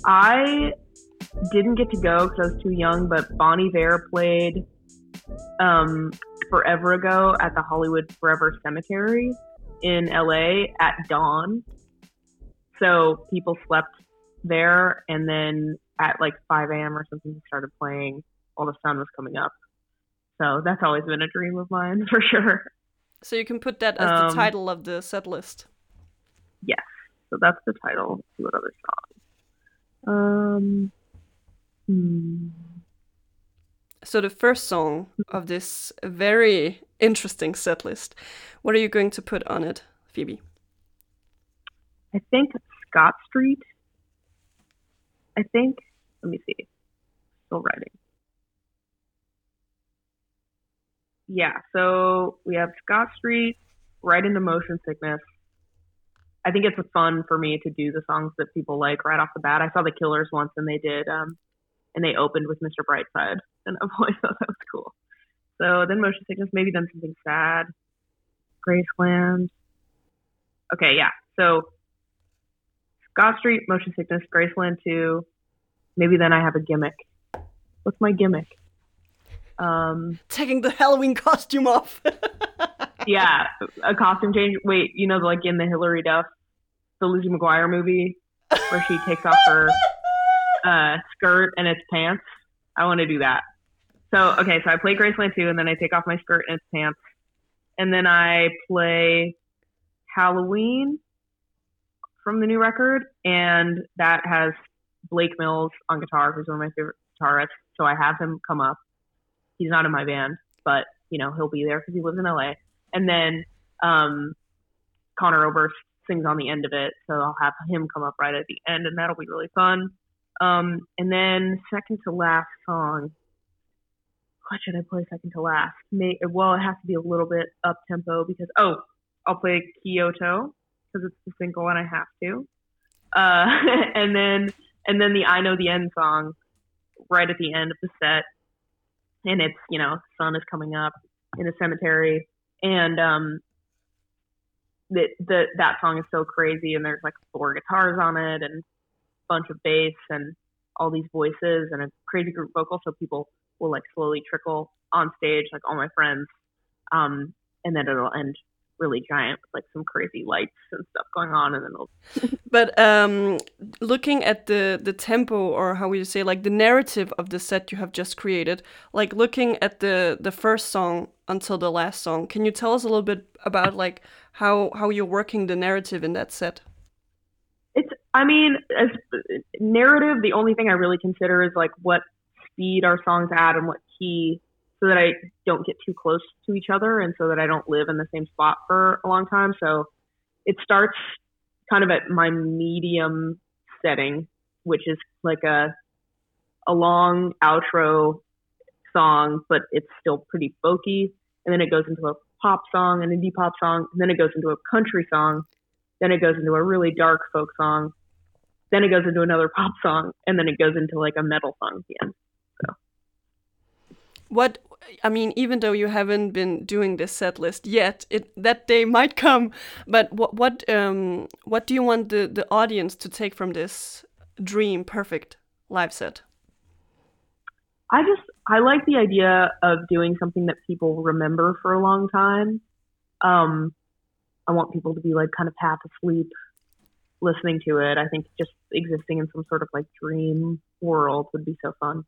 I didn't get to go because I was too young, but Bon Iver played um, forever ago at the Hollywood Forever Cemetery in LA at dawn. So people slept there, and then at like 5 a.m. or something, he started playing while the sun was coming up. So that's always been a dream of mine for sure. So you can put that as Um, the title of the set list. Yes. So that's the title. What other song. Um. Hmm. So the first song of this very interesting set list, what are you going to put on it, Phoebe? I think Scott Street. I think. Let me see. Still writing. Yeah, so we have Scott Street, right into Motion Sickness. I think it's fun for me to do the songs that people like right off the bat. I saw the Killers once, and they did, um, and they opened with Mr. Brightside, and I've always thought that was cool. So then Motion Sickness, maybe then something sad. Graceland. Okay, yeah. So Scott Street, Motion Sickness, Graceland 2. Maybe then I have a gimmick. What's my gimmick? Um, Taking the Halloween costume off. yeah, a costume change. Wait, you know, like in the Hilary Duff, the Lizzie McGuire movie, where she takes off her uh, skirt and its pants. I want to do that. So, okay, so I play Graceland 2, and then I take off my skirt and its pants. And then I play Halloween from the new record, and that has Blake Mills on guitar, who's one of my favorite guitarists. So I have him come up. He's not in my band, but you know he'll be there because he lives in LA. And then um, Conor Oberst sings on the end of it, so I'll have him come up right at the end, and that'll be really fun. Um, and then second to last song. What should I play second to last? May, well, it has to be a little bit up tempo because oh, I'll play Kyoto because it's the single and I have to. Uh, and then and then the I Know the End song right at the end of the set. And it's, you know, the sun is coming up in a cemetery. And um the, the that song is so crazy and there's like four guitars on it and a bunch of bass and all these voices and a crazy group vocal so people will like slowly trickle on stage like all my friends. Um and then it'll end really giant with like some crazy lights and stuff going on and then it'll but um, looking at the the tempo or how would you say like the narrative of the set you have just created, like looking at the the first song until the last song, can you tell us a little bit about like how how you're working the narrative in that set? It's, I mean, as narrative, the only thing I really consider is like what speed our songs at and what key, so that I don't get too close to each other and so that I don't live in the same spot for a long time. So it starts kind of at my medium setting, which is like a a long outro song, but it's still pretty folky. And then it goes into a pop song, an indie pop song, and then it goes into a country song, then it goes into a really dark folk song, then it goes into another pop song, and then it goes into like a metal song the end. What I mean, even though you haven't been doing this set list yet, it that day might come. But what what um what do you want the the audience to take from this dream perfect live set? I just I like the idea of doing something that people remember for a long time. Um, I want people to be like kind of half asleep listening to it. I think just existing in some sort of like dream world would be so fun.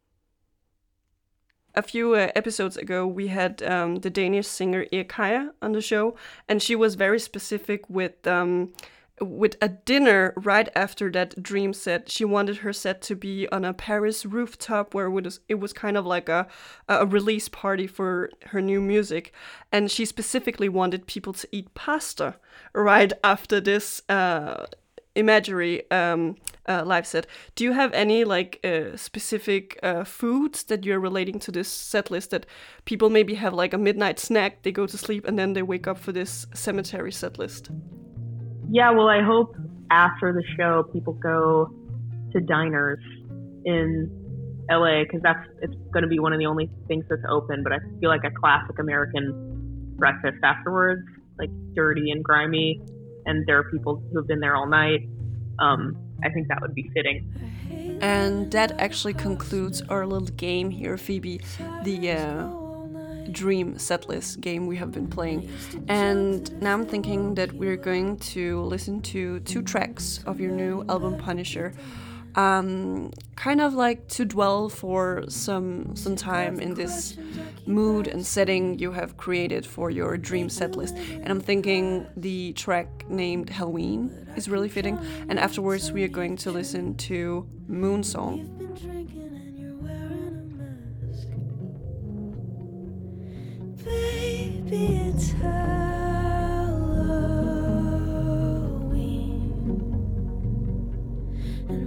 A few uh, episodes ago, we had um, the Danish singer Ekaya on the show, and she was very specific with um, with a dinner right after that dream set. She wanted her set to be on a Paris rooftop where it was, it was kind of like a, a release party for her new music. And she specifically wanted people to eat pasta right after this uh, imagery um, uh, live set. Do you have any like uh, specific uh, foods that you're relating to this set list that people maybe have like a midnight snack, they go to sleep, and then they wake up for this cemetery set list? Yeah, well, I hope after the show people go to diners in LA because that's it's going to be one of the only things that's open. But I feel like a classic American breakfast afterwards, like dirty and grimy, and there are people who have been there all night. Um, I think that would be fitting. And that actually concludes our little game here, Phoebe. The uh, dream setlist game we have been playing. And now I'm thinking that we're going to listen to two tracks of your new album Punisher. Um, kind of like to dwell for some some time in this mood and setting you have created for your dream setlist. And I'm thinking the track named Halloween is really fitting. And afterwards we are going to listen to Moon Song. Baby, it's Halloween,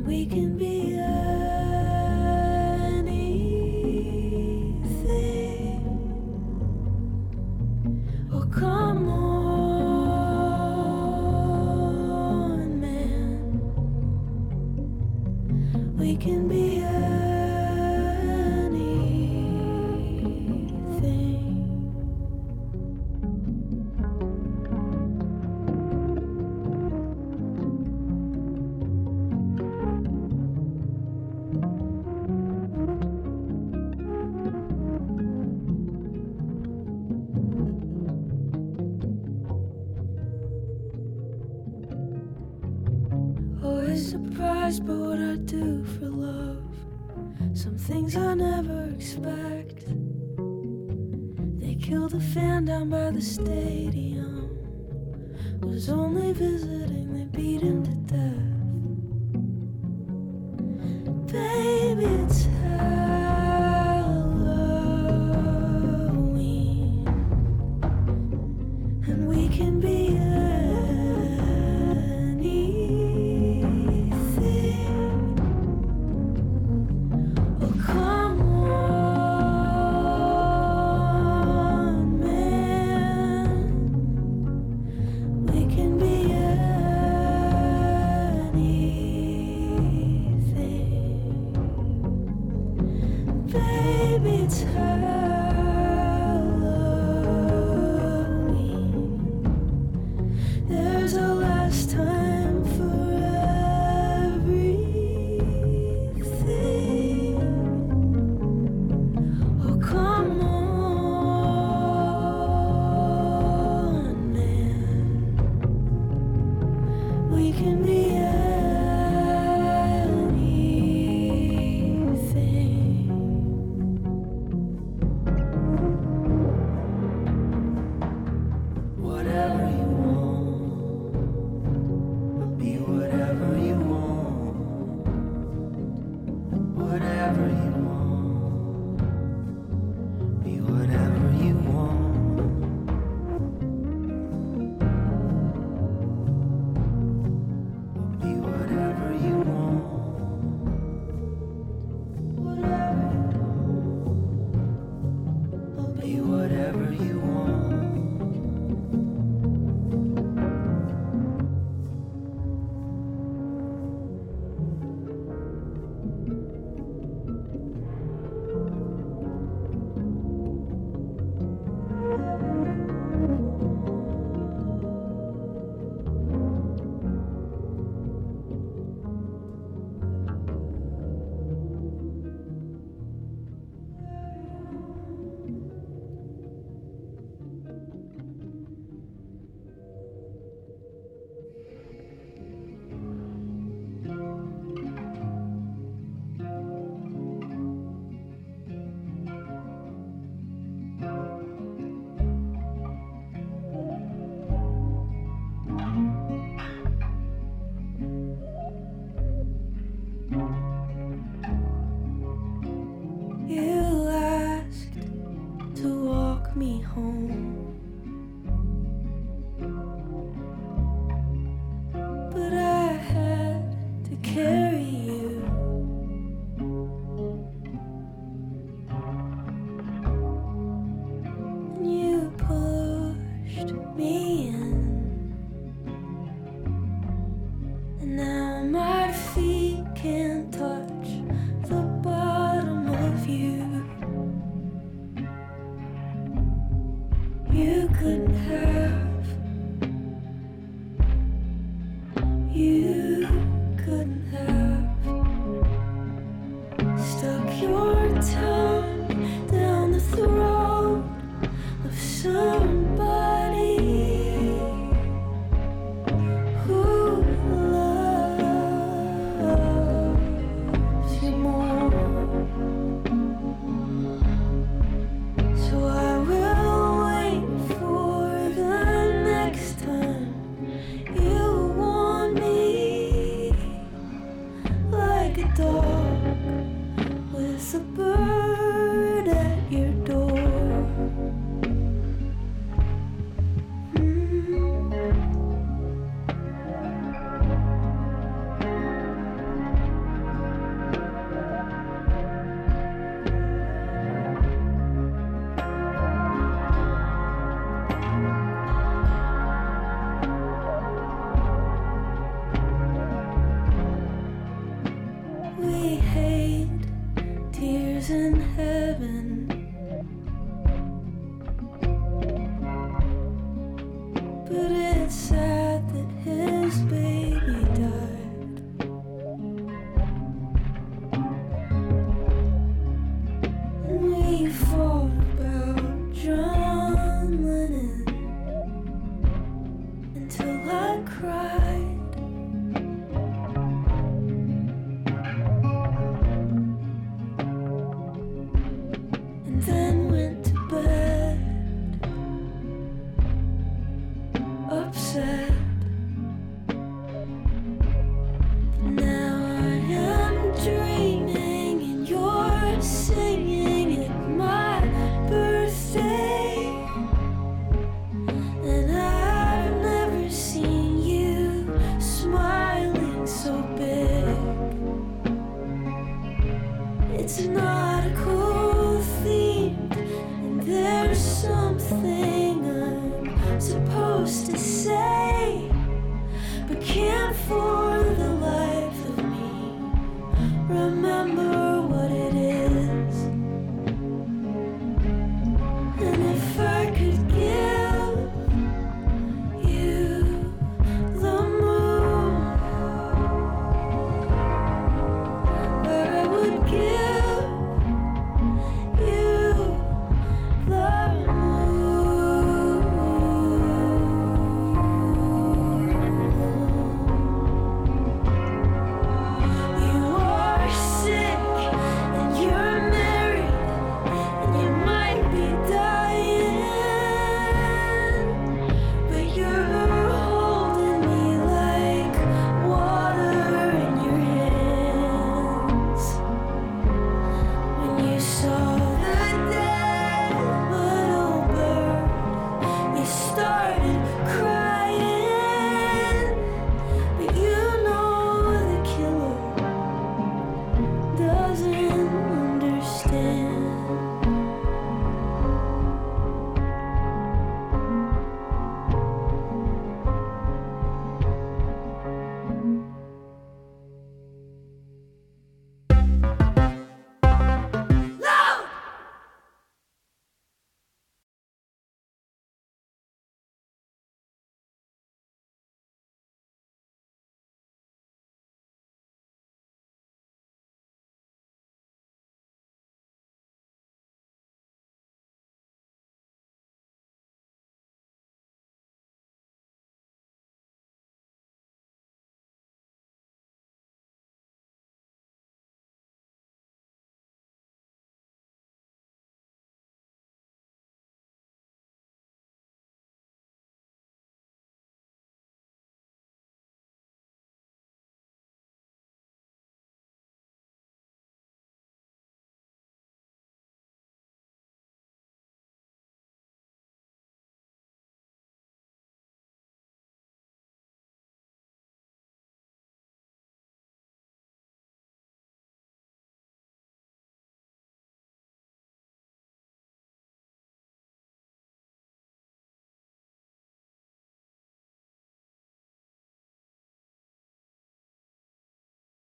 we can be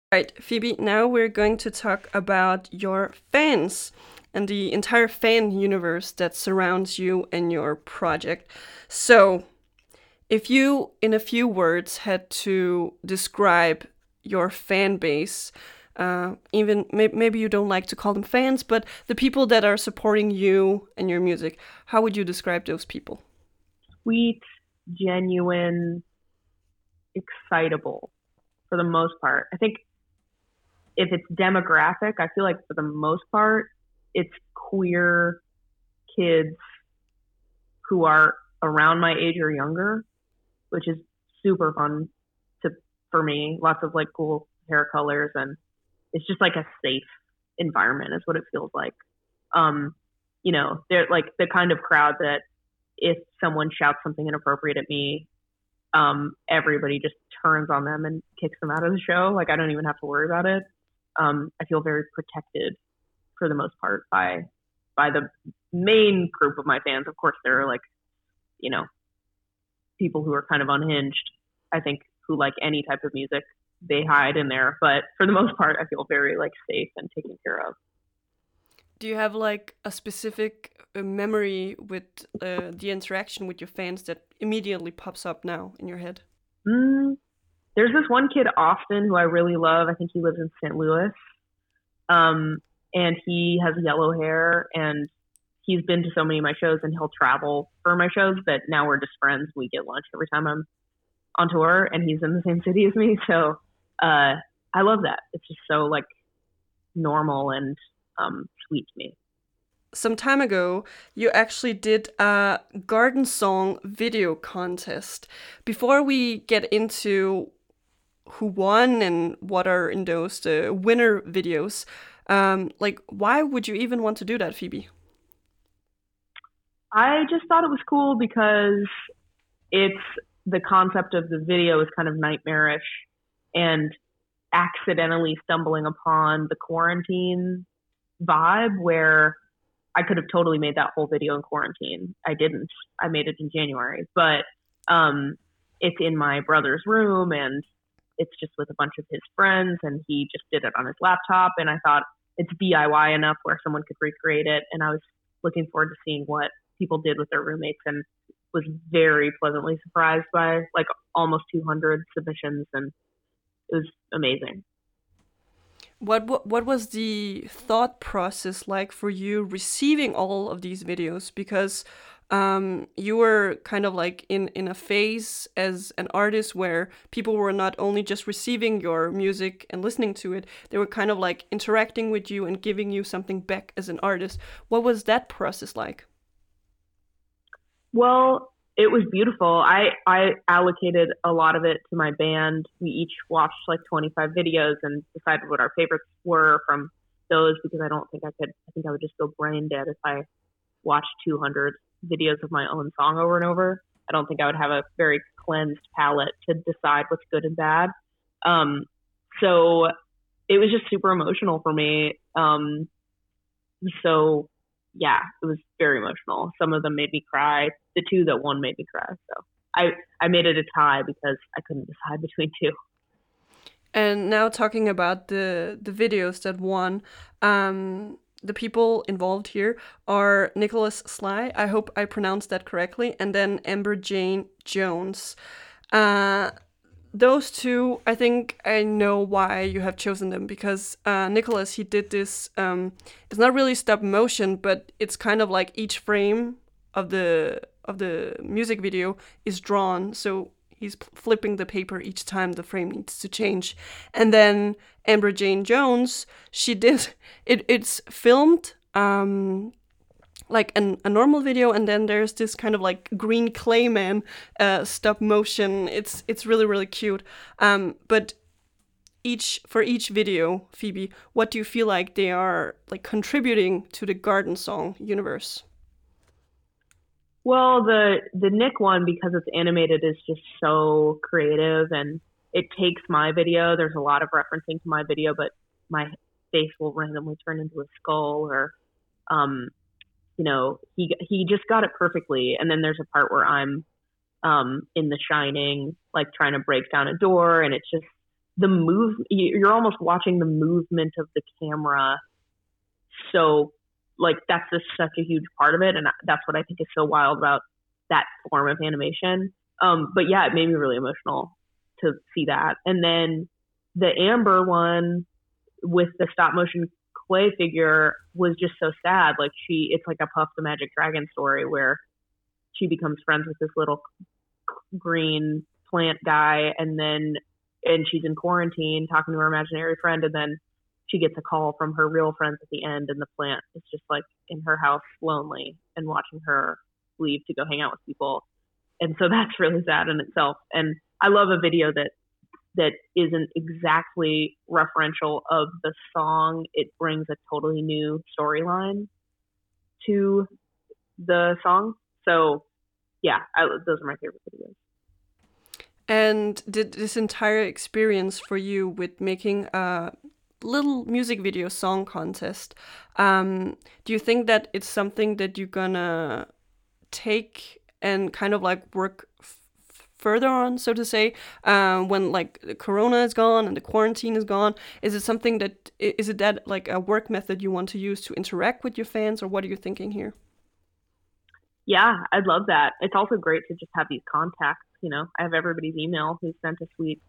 Right, Phoebe, now we're going to talk about your fans and the entire fan universe that surrounds you and your project. So, if you, in a few words, had to describe your fan base, uh, even may- maybe you don't like to call them fans, but the people that are supporting you and your music, how would you describe those people? Sweet, genuine, excitable for the most part. I think if it's demographic, I feel like for the most part, it's queer kids who are around my age or younger, which is super fun to for me. Lots of like cool hair colors and it's just like a safe environment is what it feels like. Um, you know, they're like the kind of crowd that if someone shouts something inappropriate at me, um, everybody just turns on them and kicks them out of the show. Like I don't even have to worry about it um, I feel very protected for the most part by by the main group of my fans. Of course, there are like, you know, people who are kind of unhinged. I think who like any type of music, they hide in there. But for the most part, I feel very like safe and taken care of. Do you have like a specific uh, memory with uh, the interaction with your fans that immediately pops up now in your head? Mm, there's this one kid, Austin, who I really love. I think he lives in St. Louis. Um, and he has yellow hair and he's been to so many of my shows and he'll travel for my shows that now we're just friends. We get lunch every time I'm on tour and he's in the same city as me. So, uh, I love that. It's just so like normal and, um, sweet to me some time ago, you actually did a garden song video contest. Before we get into who won and what are in those the winner videos. Um, like, why would you even want to do that, Phoebe? I just thought it was cool because it's the concept of the video is kind of nightmarish and accidentally stumbling upon the quarantine vibe where I could have totally made that whole video in quarantine. I didn't. I made it in January, but um, it's in my brother's room and it's just with a bunch of his friends and he just did it on his laptop and I thought it's DIY enough where someone could recreate it and I was looking forward to seeing what people did with their roommates and was very pleasantly surprised by like almost 200 submissions and it was amazing. What, what what was the thought process like for you receiving all of these videos because um, you were kind of like in in a phase as an artist where people were not only just receiving your music and listening to it they were kind of like interacting with you and giving you something back as an artist. What was that process like? Well it was beautiful. I i allocated a lot of it to my band. We each watched like 25 videos and decided what our favorites were from those because i don't think i could i think i would just go brain dead if i watched 200 videos of my own song over and over. I don't think I would have a very cleansed palette to decide what's good and bad. Um, so it was just super emotional for me. Um, so yeah, it was very emotional. Some of them made me cry. The two that won made me cry. So I I made it a tie because I couldn't decide between two. And now talking about the the videos that won, um, the people involved here are Nicholas Sly, I hope I pronounced that correctly, and then Amber Jane Jones. Uh, those two, I think I know why you have chosen them because uh, Nicholas, he did this. Um, it's not really stop motion, but it's kind of like each frame of the of the music video is drawn. So he's flipping the paper each time the frame needs to change. And then Amber Jane Jones, she did it. It's filmed um, like an, a normal video, and then there's this kind of like green clay man uh, stop motion. It's it's really really cute. Um, but each for each video, Phoebe, what do you feel like they are like contributing to the garden song universe? Well, the the Nick one because it's animated is just so creative and it takes my video. There's a lot of referencing to my video, but my face will randomly turn into a skull or um you know, he he just got it perfectly. And then there's a part where I'm um in the shining like trying to break down a door and it's just the move you're almost watching the movement of the camera so like that's just such a huge part of it and that's what i think is so wild about that form of animation. Um but yeah it made me really emotional to see that. And then the amber one with the stop motion clay figure was just so sad. Like she it's like a puff the magic dragon story where she becomes friends with this little green plant guy and then and she's in quarantine talking to her imaginary friend and then she gets a call from her real friends at the end and the plant is just like in her house lonely and watching her leave to go hang out with people. And so that's really sad in itself. And i love a video that that isn't exactly referential of the song. It brings a totally new storyline to the song. So yeah I, those are my favorite videos. And did this entire experience for you with making a little music video song contest, um, do you think that it's something that you're gonna take and kind of like work further on, so to say, uh, when like the Corona is gone and the quarantine is gone? Is it something that is it that like a work method you want to use to interact with your fans, or what are you thinking here? Yeah, I'd love that. It's also great to just have these contacts you know, I have everybody's email who sent a sweet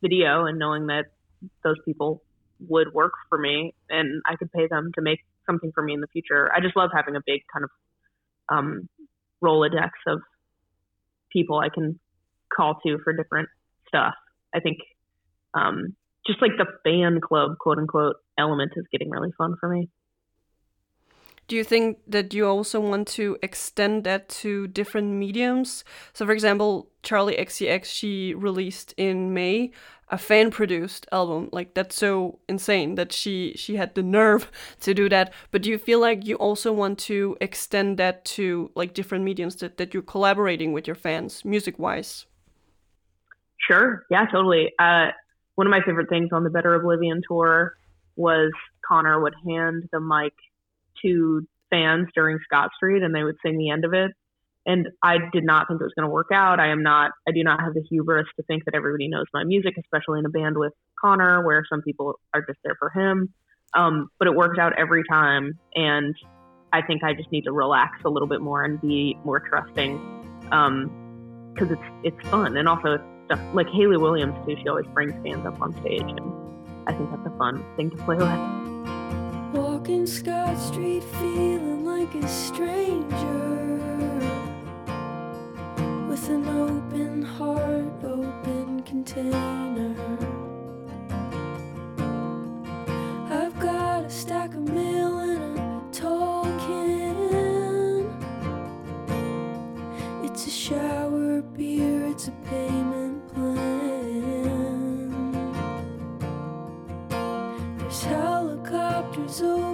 video and knowing that those people would work for me and I could pay them to make something for me in the future. I just love having a big kind of um, Rolodex of people I can call to for different stuff. I think um, just like the fan club, quote unquote, element is getting really fun for me do you think that you also want to extend that to different mediums? So, for example, Charli XCX, she released in May a fan produced album. Like that's so insane that she she had the nerve to do that. But do you feel like you also want to extend that to like different mediums that, that you're collaborating with your fans music wise? Sure. Yeah, totally. Uh, one of my favorite things on the Better Oblivion tour was Conor would hand the mic to fans during Scott Street and they would sing the end of it. And I did not think it was going to work out. I am not, I do not have the hubris to think that everybody knows my music, especially in a band with Conor, where some people are just there for him. Um, but it worked out every time. And I think I just need to relax a little bit more and be more trusting. Um, cause it's, it's fun. And also stuff like Hayley Williams too. She always brings fans up on stage and I think that's a fun thing to play with. Walking Scott Street feeling like a stranger. With an open heart, open container. I've got a stack of mail and a tall can It's a shower beer, it's a payment plan. There's helicopters over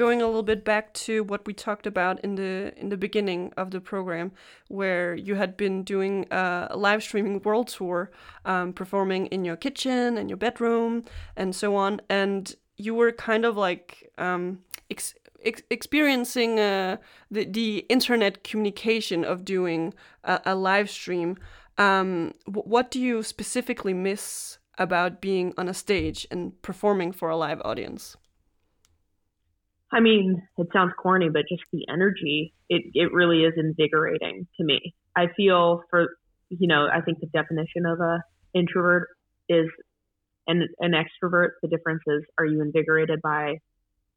going a little bit back to what we talked about in the in the beginning of the program, where you had been doing a live streaming world tour, um, performing in your kitchen and your bedroom and so on, and you were kind of like um, ex ex experiencing uh, the the internet communication of doing a, a live stream. Um, what do you specifically miss about being on a stage and performing for a live audience? I mean, it sounds corny, but just the energy, it, it really is invigorating to me. I feel for, you know, I think the definition of a introvert is an, an extrovert. The difference is, are you invigorated by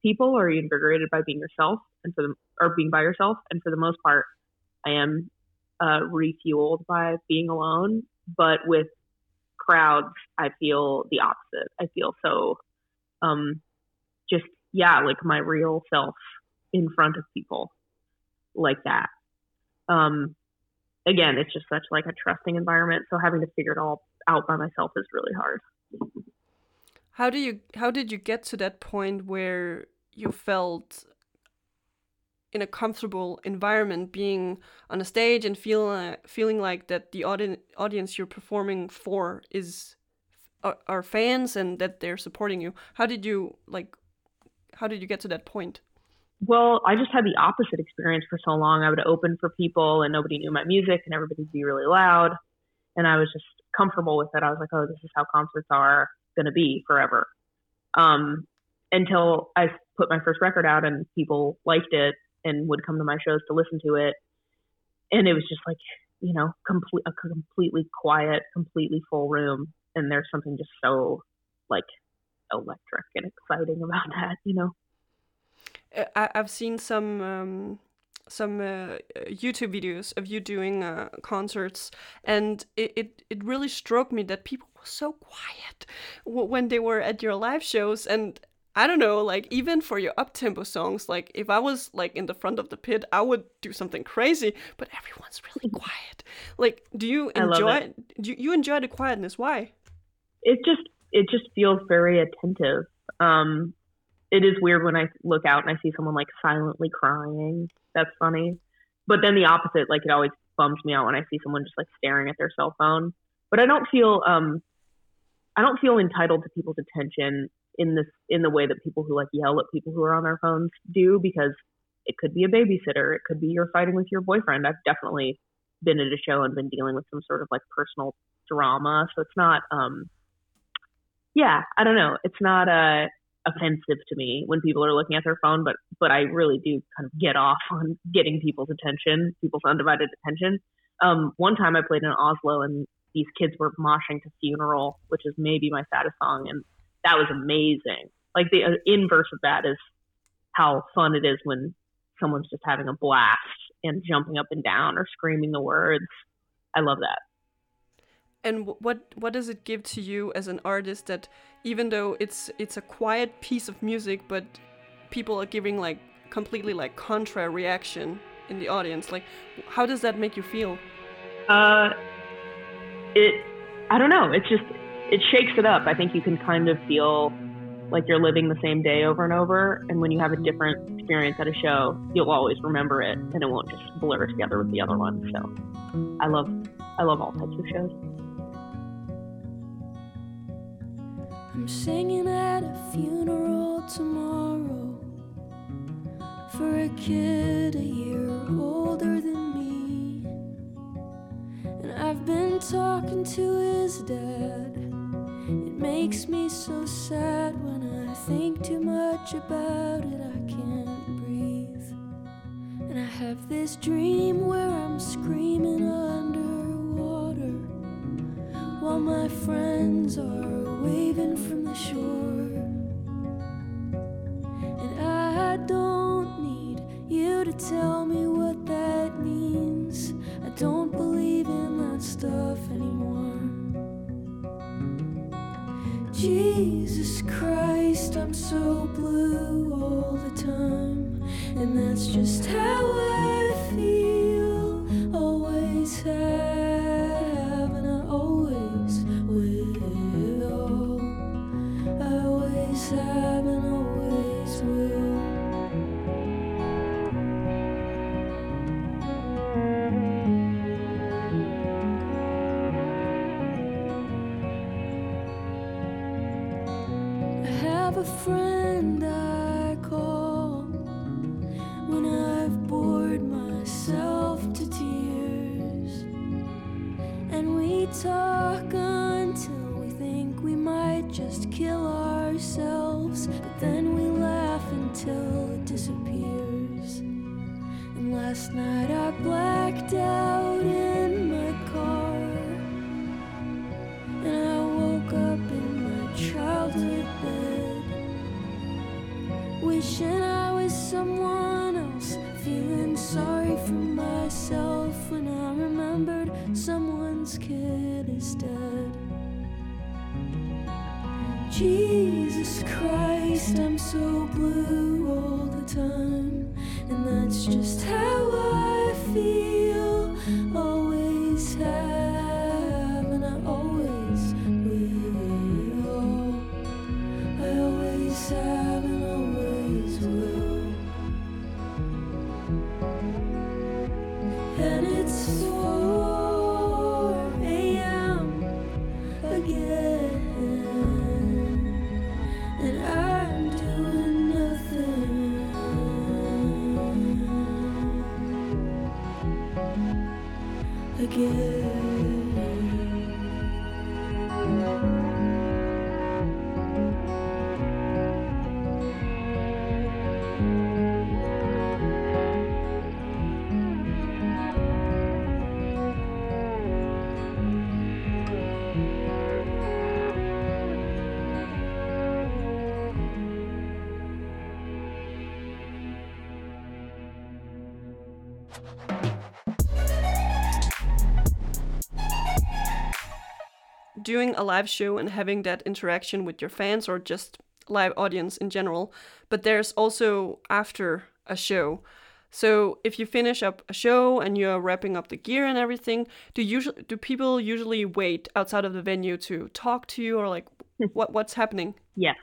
people or are you invigorated by being yourself and for the, or being by yourself? And for the most part, I am uh, refueled by being alone, but with crowds, I feel the opposite. I feel so, um, yeah, like my real self in front of people like that. Um, again, it's just such like a trusting environment. So having to figure it all out by myself is really hard. How do you how did you get to that point where you felt in a comfortable environment being on a stage and feeling feeling like that the audi- audience you're performing for is are, are fans and that they're supporting you how did you like how did you get to that point? Well, I just had the opposite experience for so long. I would open for people and nobody knew my music and everybody would be really loud. And I was just comfortable with it. I was like, oh, this is how concerts are going to be forever. Um, until I put my first record out and people liked it and would come to my shows to listen to it. And it was just like, you know, complete, a completely quiet, completely full room. And there's something just so like electric and exciting about that, you know. Uh, I, I've seen some um, some uh, YouTube videos of you doing uh, concerts, and it, it, it really struck me that people were so quiet when they were at your live shows, and I don't know, like even for your up tempo songs, like if I was like in the front of the pit, I would do something crazy, but everyone's really quiet. Like, do you enjoy? Do you, you enjoy the quietness? Why? It just it just feels very attentive. Um, it is weird when I look out and I see someone like silently crying. That's funny. But then the opposite, like it always bums me out when I see someone just like staring at their cell phone. But I don't feel um I don't feel entitled to people's attention in this in the way that people who like yell at people who are on their phones do because it could be a babysitter, it could be you're fighting with your boyfriend. I've definitely been at a show and been dealing with some sort of like personal drama. So it's not um yeah, I don't know. It's not uh, offensive to me when people are looking at their phone, but but I really do kind of get off on getting people's attention, people's undivided attention. Um, one time I played in Oslo and these kids were moshing to "Funeral," which is maybe my saddest song, and that was amazing. Like the uh, inverse of that is how fun it is when someone's just having a blast and jumping up and down or screaming the words. I love that and what what does it give to you as an artist that even though it's it's a quiet piece of music but people are giving like completely like contra reaction in the audience? Like how does that make you feel? Uh it i don't know. It's just it shakes it up. I think you can kind of feel like you're living the same day over and over. And when you have a different experience at a show you'll always remember it and it won't just blur together with the other one. So i love i love all types of shows I'm singing at a funeral tomorrow for a kid a year older than me. And I've been talking to his dad. It makes me so sad when I think too much about it, I can't breathe. And I have this dream where I'm screaming underwater while my friends are waving from the shore. And I don't need you to tell me what that means. I don't believe in that stuff anymore. Jesus Christ, I'm so blue all the time. And that's just how I doing a live show and having that interaction with your fans or just live audience in general, but there's also after a show. So if you finish up a show and you're wrapping up the gear and everything, do usually do people usually wait outside of the venue to talk to you or like what what's happening? Yes,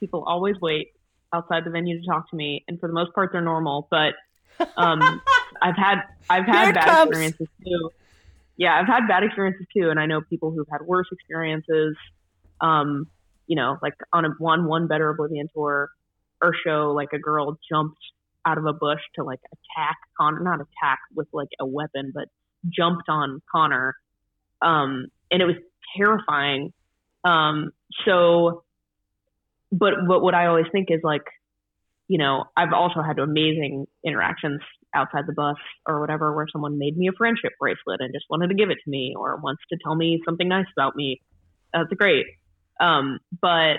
people always wait outside the venue to talk to me, and for the most part, they're normal. But um, I've had I've had it bad comes. experiences too. Yeah, I've had bad experiences too, and I know people who've had worse experiences. Um, you know, like on a one one better oblivion tour or show, like a girl jumped out of a bush to like attack Conor, not attack with like a weapon, but jumped on Conor, um, and it was terrifying. Um, so, but but what I always think is like, you know, I've also had amazing interactions outside the bus or whatever where someone made me a friendship bracelet and just wanted to give it to me or wants to tell me something nice about me. That's great. Um, but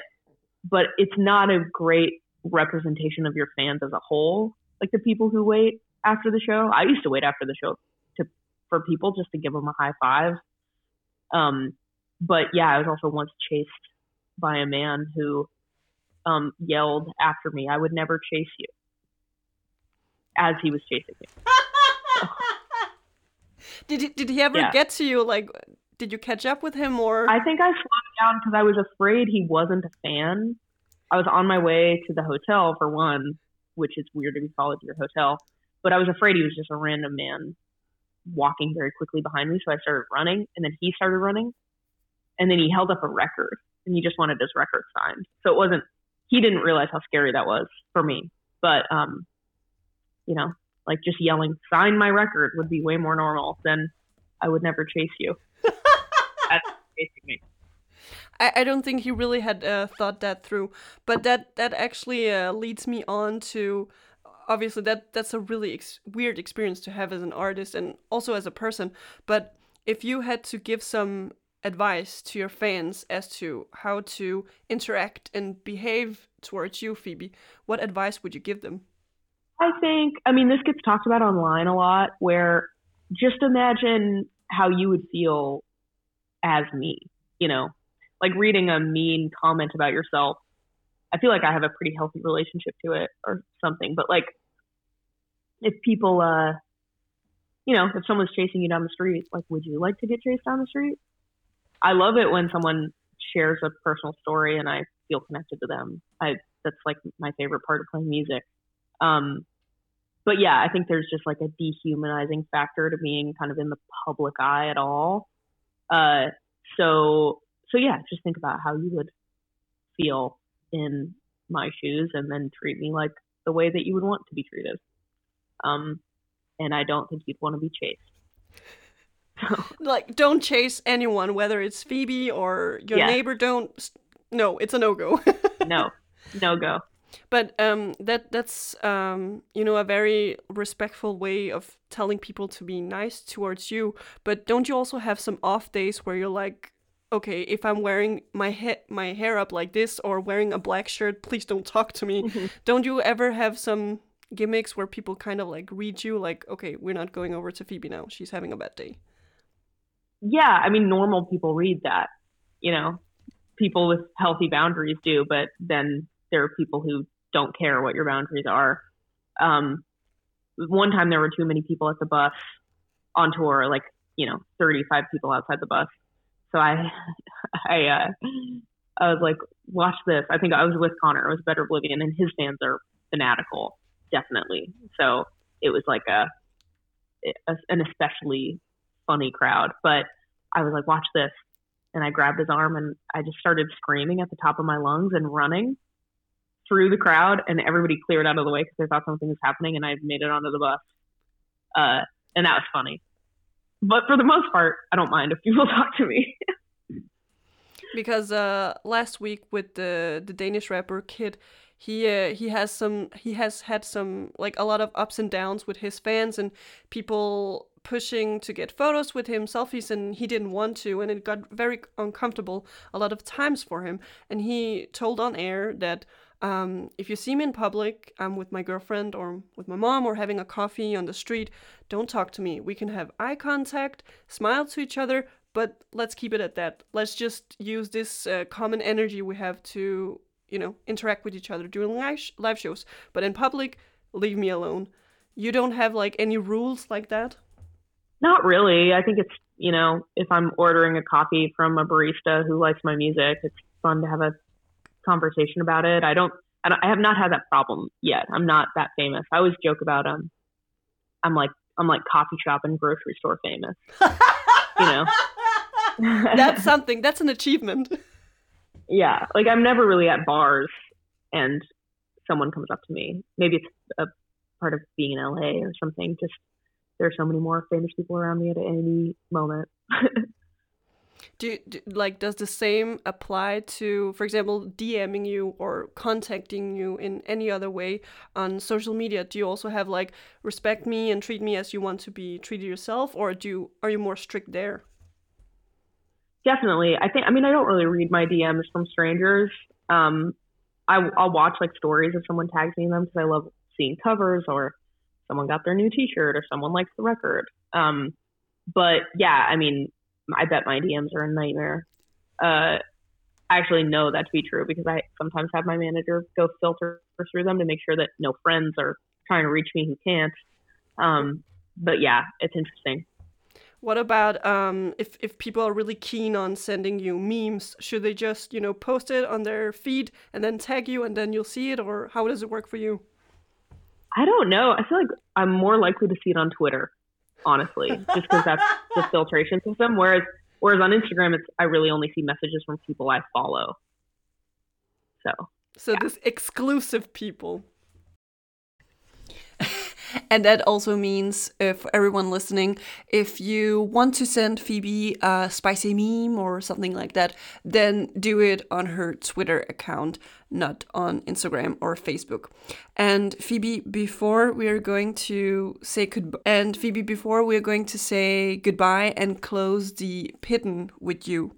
but it's not a great representation of your fans as a whole. Like the people who wait after the show. I used to wait after the show to for people just to give them a high five. Um, but yeah, I was also once chased by a man who um, yelled after me, "I would never chase you," as he was chasing me. Did he, did he ever Yeah. get to you? Like, did you catch up with him or? I think I slowed down because I was afraid he wasn't a fan. I was on my way to the hotel for one, which is weird to be followed to your hotel, but I was afraid he was just a random man walking very quickly behind me. So I started running, and then he started running, and then he held up a record, and he just wanted his record signed. So it wasn't. He didn't realize how scary that was for me, but um, you know, like just yelling "sign my record" would be way more normal than "I would never chase you." That's chasing. I, I don't think he really had uh, thought that through. But that that actually uh, leads me on to obviously that that's a really ex- weird experience to have as an artist and also as a person. But if you had to give some advice to your fans as to how to interact and behave towards you, Phoebe, what advice would you give them? I think, I mean, this gets talked about online a lot where just imagine how you would feel as me, you know, like reading a mean comment about yourself. I feel like I have a pretty healthy relationship to it or something, but like if people, uh, you know, if someone's chasing you down the street, like, would you like to get chased down the street? I love it when someone shares a personal story and I feel connected to them. I, that's like my favorite part of playing music. Um, but yeah, I think there's just like a dehumanizing factor to being kind of in the public eye at all. Uh, so so yeah, just think about how you would feel in my shoes and then treat me like the way that you would want to be treated. Um, and I don't think you'd want to be chased. Like, don't chase anyone, whether it's Phoebe or your Yeah. neighbor. Don't. No, it's a no go. no, no go. But um, that that's um, you know a very respectful way of telling people to be nice towards you. But don't you also have some off days where you're like, okay, if I'm wearing my he- my hair up like this or wearing a black shirt, please don't talk to me. don't you ever have some gimmicks where people kind of like read you like, okay, we're not going over to Phoebe now. She's having a bad day. Yeah, I mean, normal people read that. You know, people with healthy boundaries do, but then there are people who don't care what your boundaries are. Um, one time there were too many people at the bus on tour, like you know, 35 people outside the bus. So I, I, uh, I was like, watch this. I think I was with Conor. It was Better Oblivion, and his fans are fanatical, definitely. So it was like a, a an especially funny crowd. But I was like, watch this. And I grabbed his arm and I just started screaming at the top of my lungs and running through the crowd. And everybody cleared out of the way because they thought something was happening and I made it onto the bus. Uh, and that was funny. But for the most part, I don't mind if people talk to me. because uh, last week with the the Danish rapper Kidd, he uh, he has some he has had some like a lot of ups and downs with his fans and people pushing to get photos with him, selfies, and he didn't want to, and it got very uncomfortable a lot of times for him. And he told on air that um, if you see me in public, I'm with my girlfriend or with my mom or having a coffee on the street, don't talk to me. We can have eye contact, smile to each other, but let's keep it at that. Let's just use this uh, common energy we have to, you know, interact with each other during live, live shows. But in public, leave me alone. You don't have like any rules like that? Not really. I think it's, you know, if I'm ordering a coffee from a barista who likes my music, it's fun to have a conversation about it. I don't, I, don't, I have not had that problem yet. I'm not that famous. I always joke about um, I'm like I'm like coffee shop and grocery store famous. you know. That's something. That's an achievement. yeah, like I'm never really at bars and someone comes up to me. Maybe it's a part of being in LA or something. Just there are so many more famous people around me at any moment. do, you, do like does the same apply to, for example, DMing you or contacting you in any other way on social media? Do you also have like respect me and treat me as you want to be treated yourself, or do you, are you more strict there? Definitely. I think, I mean, I don't really read my DMs from strangers. Um, I, I'll watch like stories if someone tags me in them because I love seeing covers or someone got their new T-shirt or someone likes the record. Um, but yeah, I mean, I bet my DMs are a nightmare. Uh, I actually know that to be true because I sometimes have my manager go filter through them to make sure that no friends are trying to reach me who can't. Um, but yeah, it's interesting. What about um, if if people are really keen on sending you memes? Should they just you know post it on their feed and then tag you and then you'll see it, or how does it work for you? I don't know. I feel like I'm more likely to see it on Twitter, honestly, just because that's the filtration system. Whereas whereas on Instagram, it's I really only see messages from people I follow. So So this exclusive people. And that also means, uh, for everyone listening, if you want to send Phoebe a spicy meme or something like that, then do it on her Twitter account, not on Instagram or Facebook. And Phoebe, before we are going to say goodbye, and Phoebe, before we are going to say goodbye and close the pitten with you,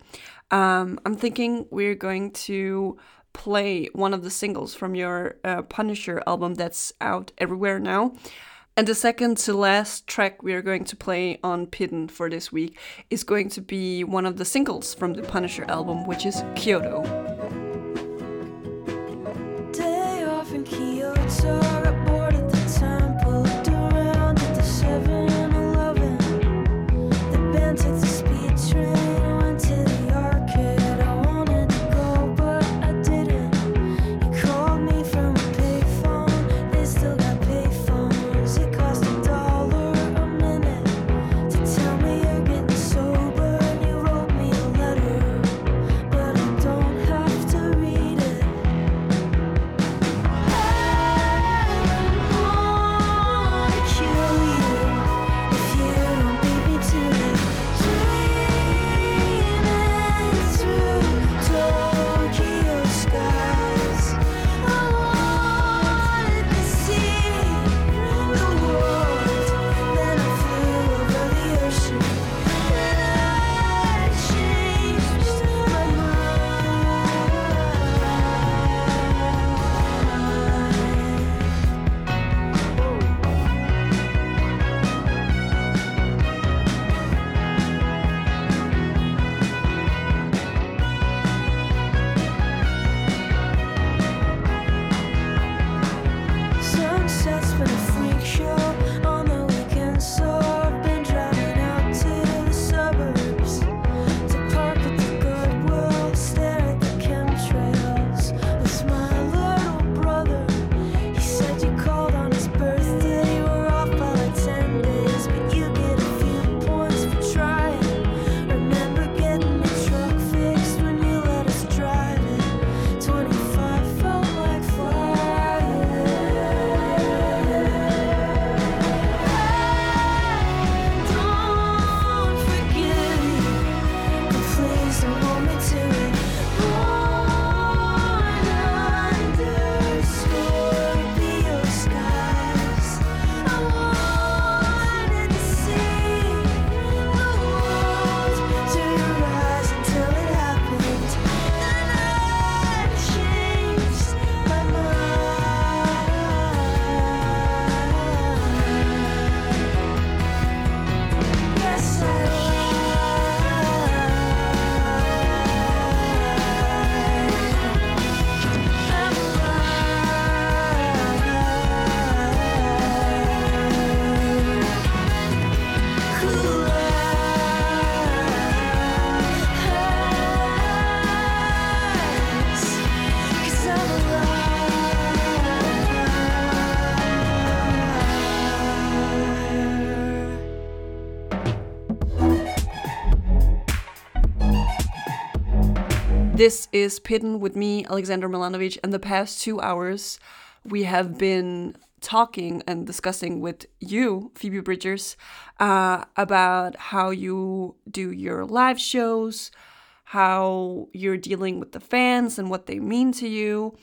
um, I'm thinking we're going to play one of the singles from your uh, Punisher album that's out everywhere now. And the second to last track we are going to play on Pitten for this week is going to be one of the singles from the Punisher album, which is Kyoto. Is Pitten with me, Alexander Milanovic, and the past two hours we have been talking and discussing with you, Phoebe Bridgers, uh, about how you do your live shows, how you're dealing with the fans and what they mean to you,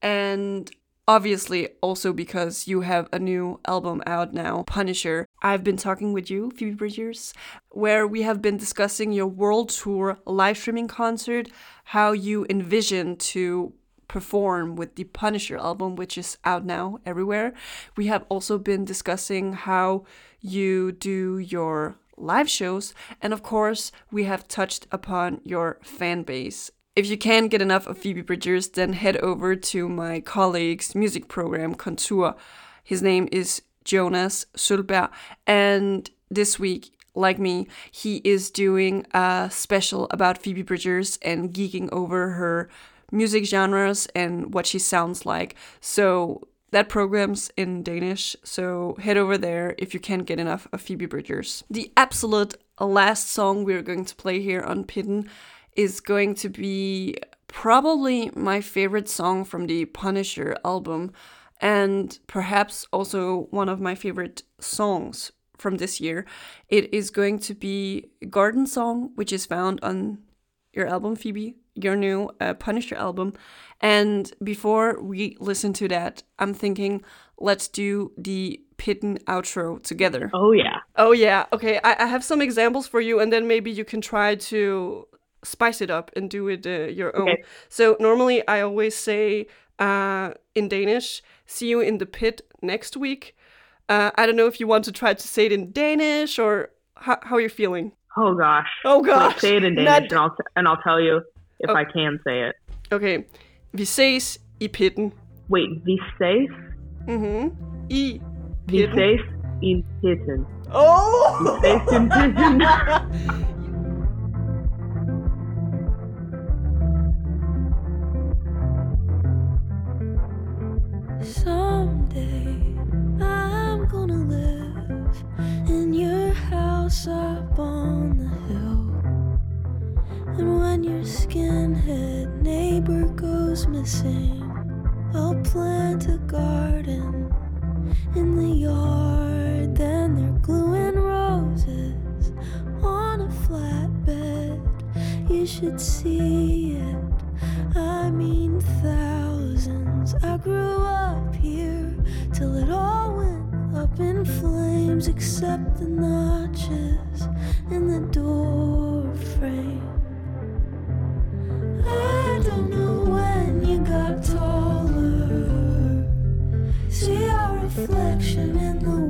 and obviously also because you have a new album out now, Punisher. I've been talking with you, Phoebe Bridgers, where we have been discussing your world tour live streaming concert, how you envision to perform with the Punisher album, which is out now everywhere. We have also been discussing how you do your live shows, and of course, we have touched upon your fan base. If you can't get enough of Phoebe Bridgers, then head over to my colleague's music program, Kontur. His name is Jonas Sulberg, and this week like me, he is doing a special about Phoebe Bridgers and geeking over her music genres and what she sounds like. So that program's in Danish, so head over there if you can't get enough of Phoebe Bridgers. The absolute last song we're going to play here on Pitten is going to be probably my favorite song from the Punisher album, and perhaps also one of my favorite songs from this year. It is going to be Garden Song, which is found on your album, Phoebe, your new uh, Punisher album. And before we listen to that, I'm thinking let's do the Pitten outro together. Oh yeah. Oh, yeah. Okay, I, I have some examples for you, and then maybe you can try to spice it up and do it uh, your own. Okay. So normally I always say uh, in Danish, see you in the pit next week. Uh, I don't know if you want to try to say it in Danish or how, how you're feeling. Oh gosh. Oh Wait, gosh. say it in Danish, Not- and I'll and I'll tell you if Oh. I can say it. Okay, vi ses i pitten. Wait, vi ses, Mhm. I vi pitten. ses in pitten. Oh! Vi ses in pitten. Someday I'm gonna live in your house up on the hill. And when your skinhead neighbor goes missing, I'll plant a garden in the yard. Then they're gluing roses on a flatbed. You should see it. I mean thousands. I grew up here till it all except the notches in the door frame. I don't know when you got taller. See our reflection in the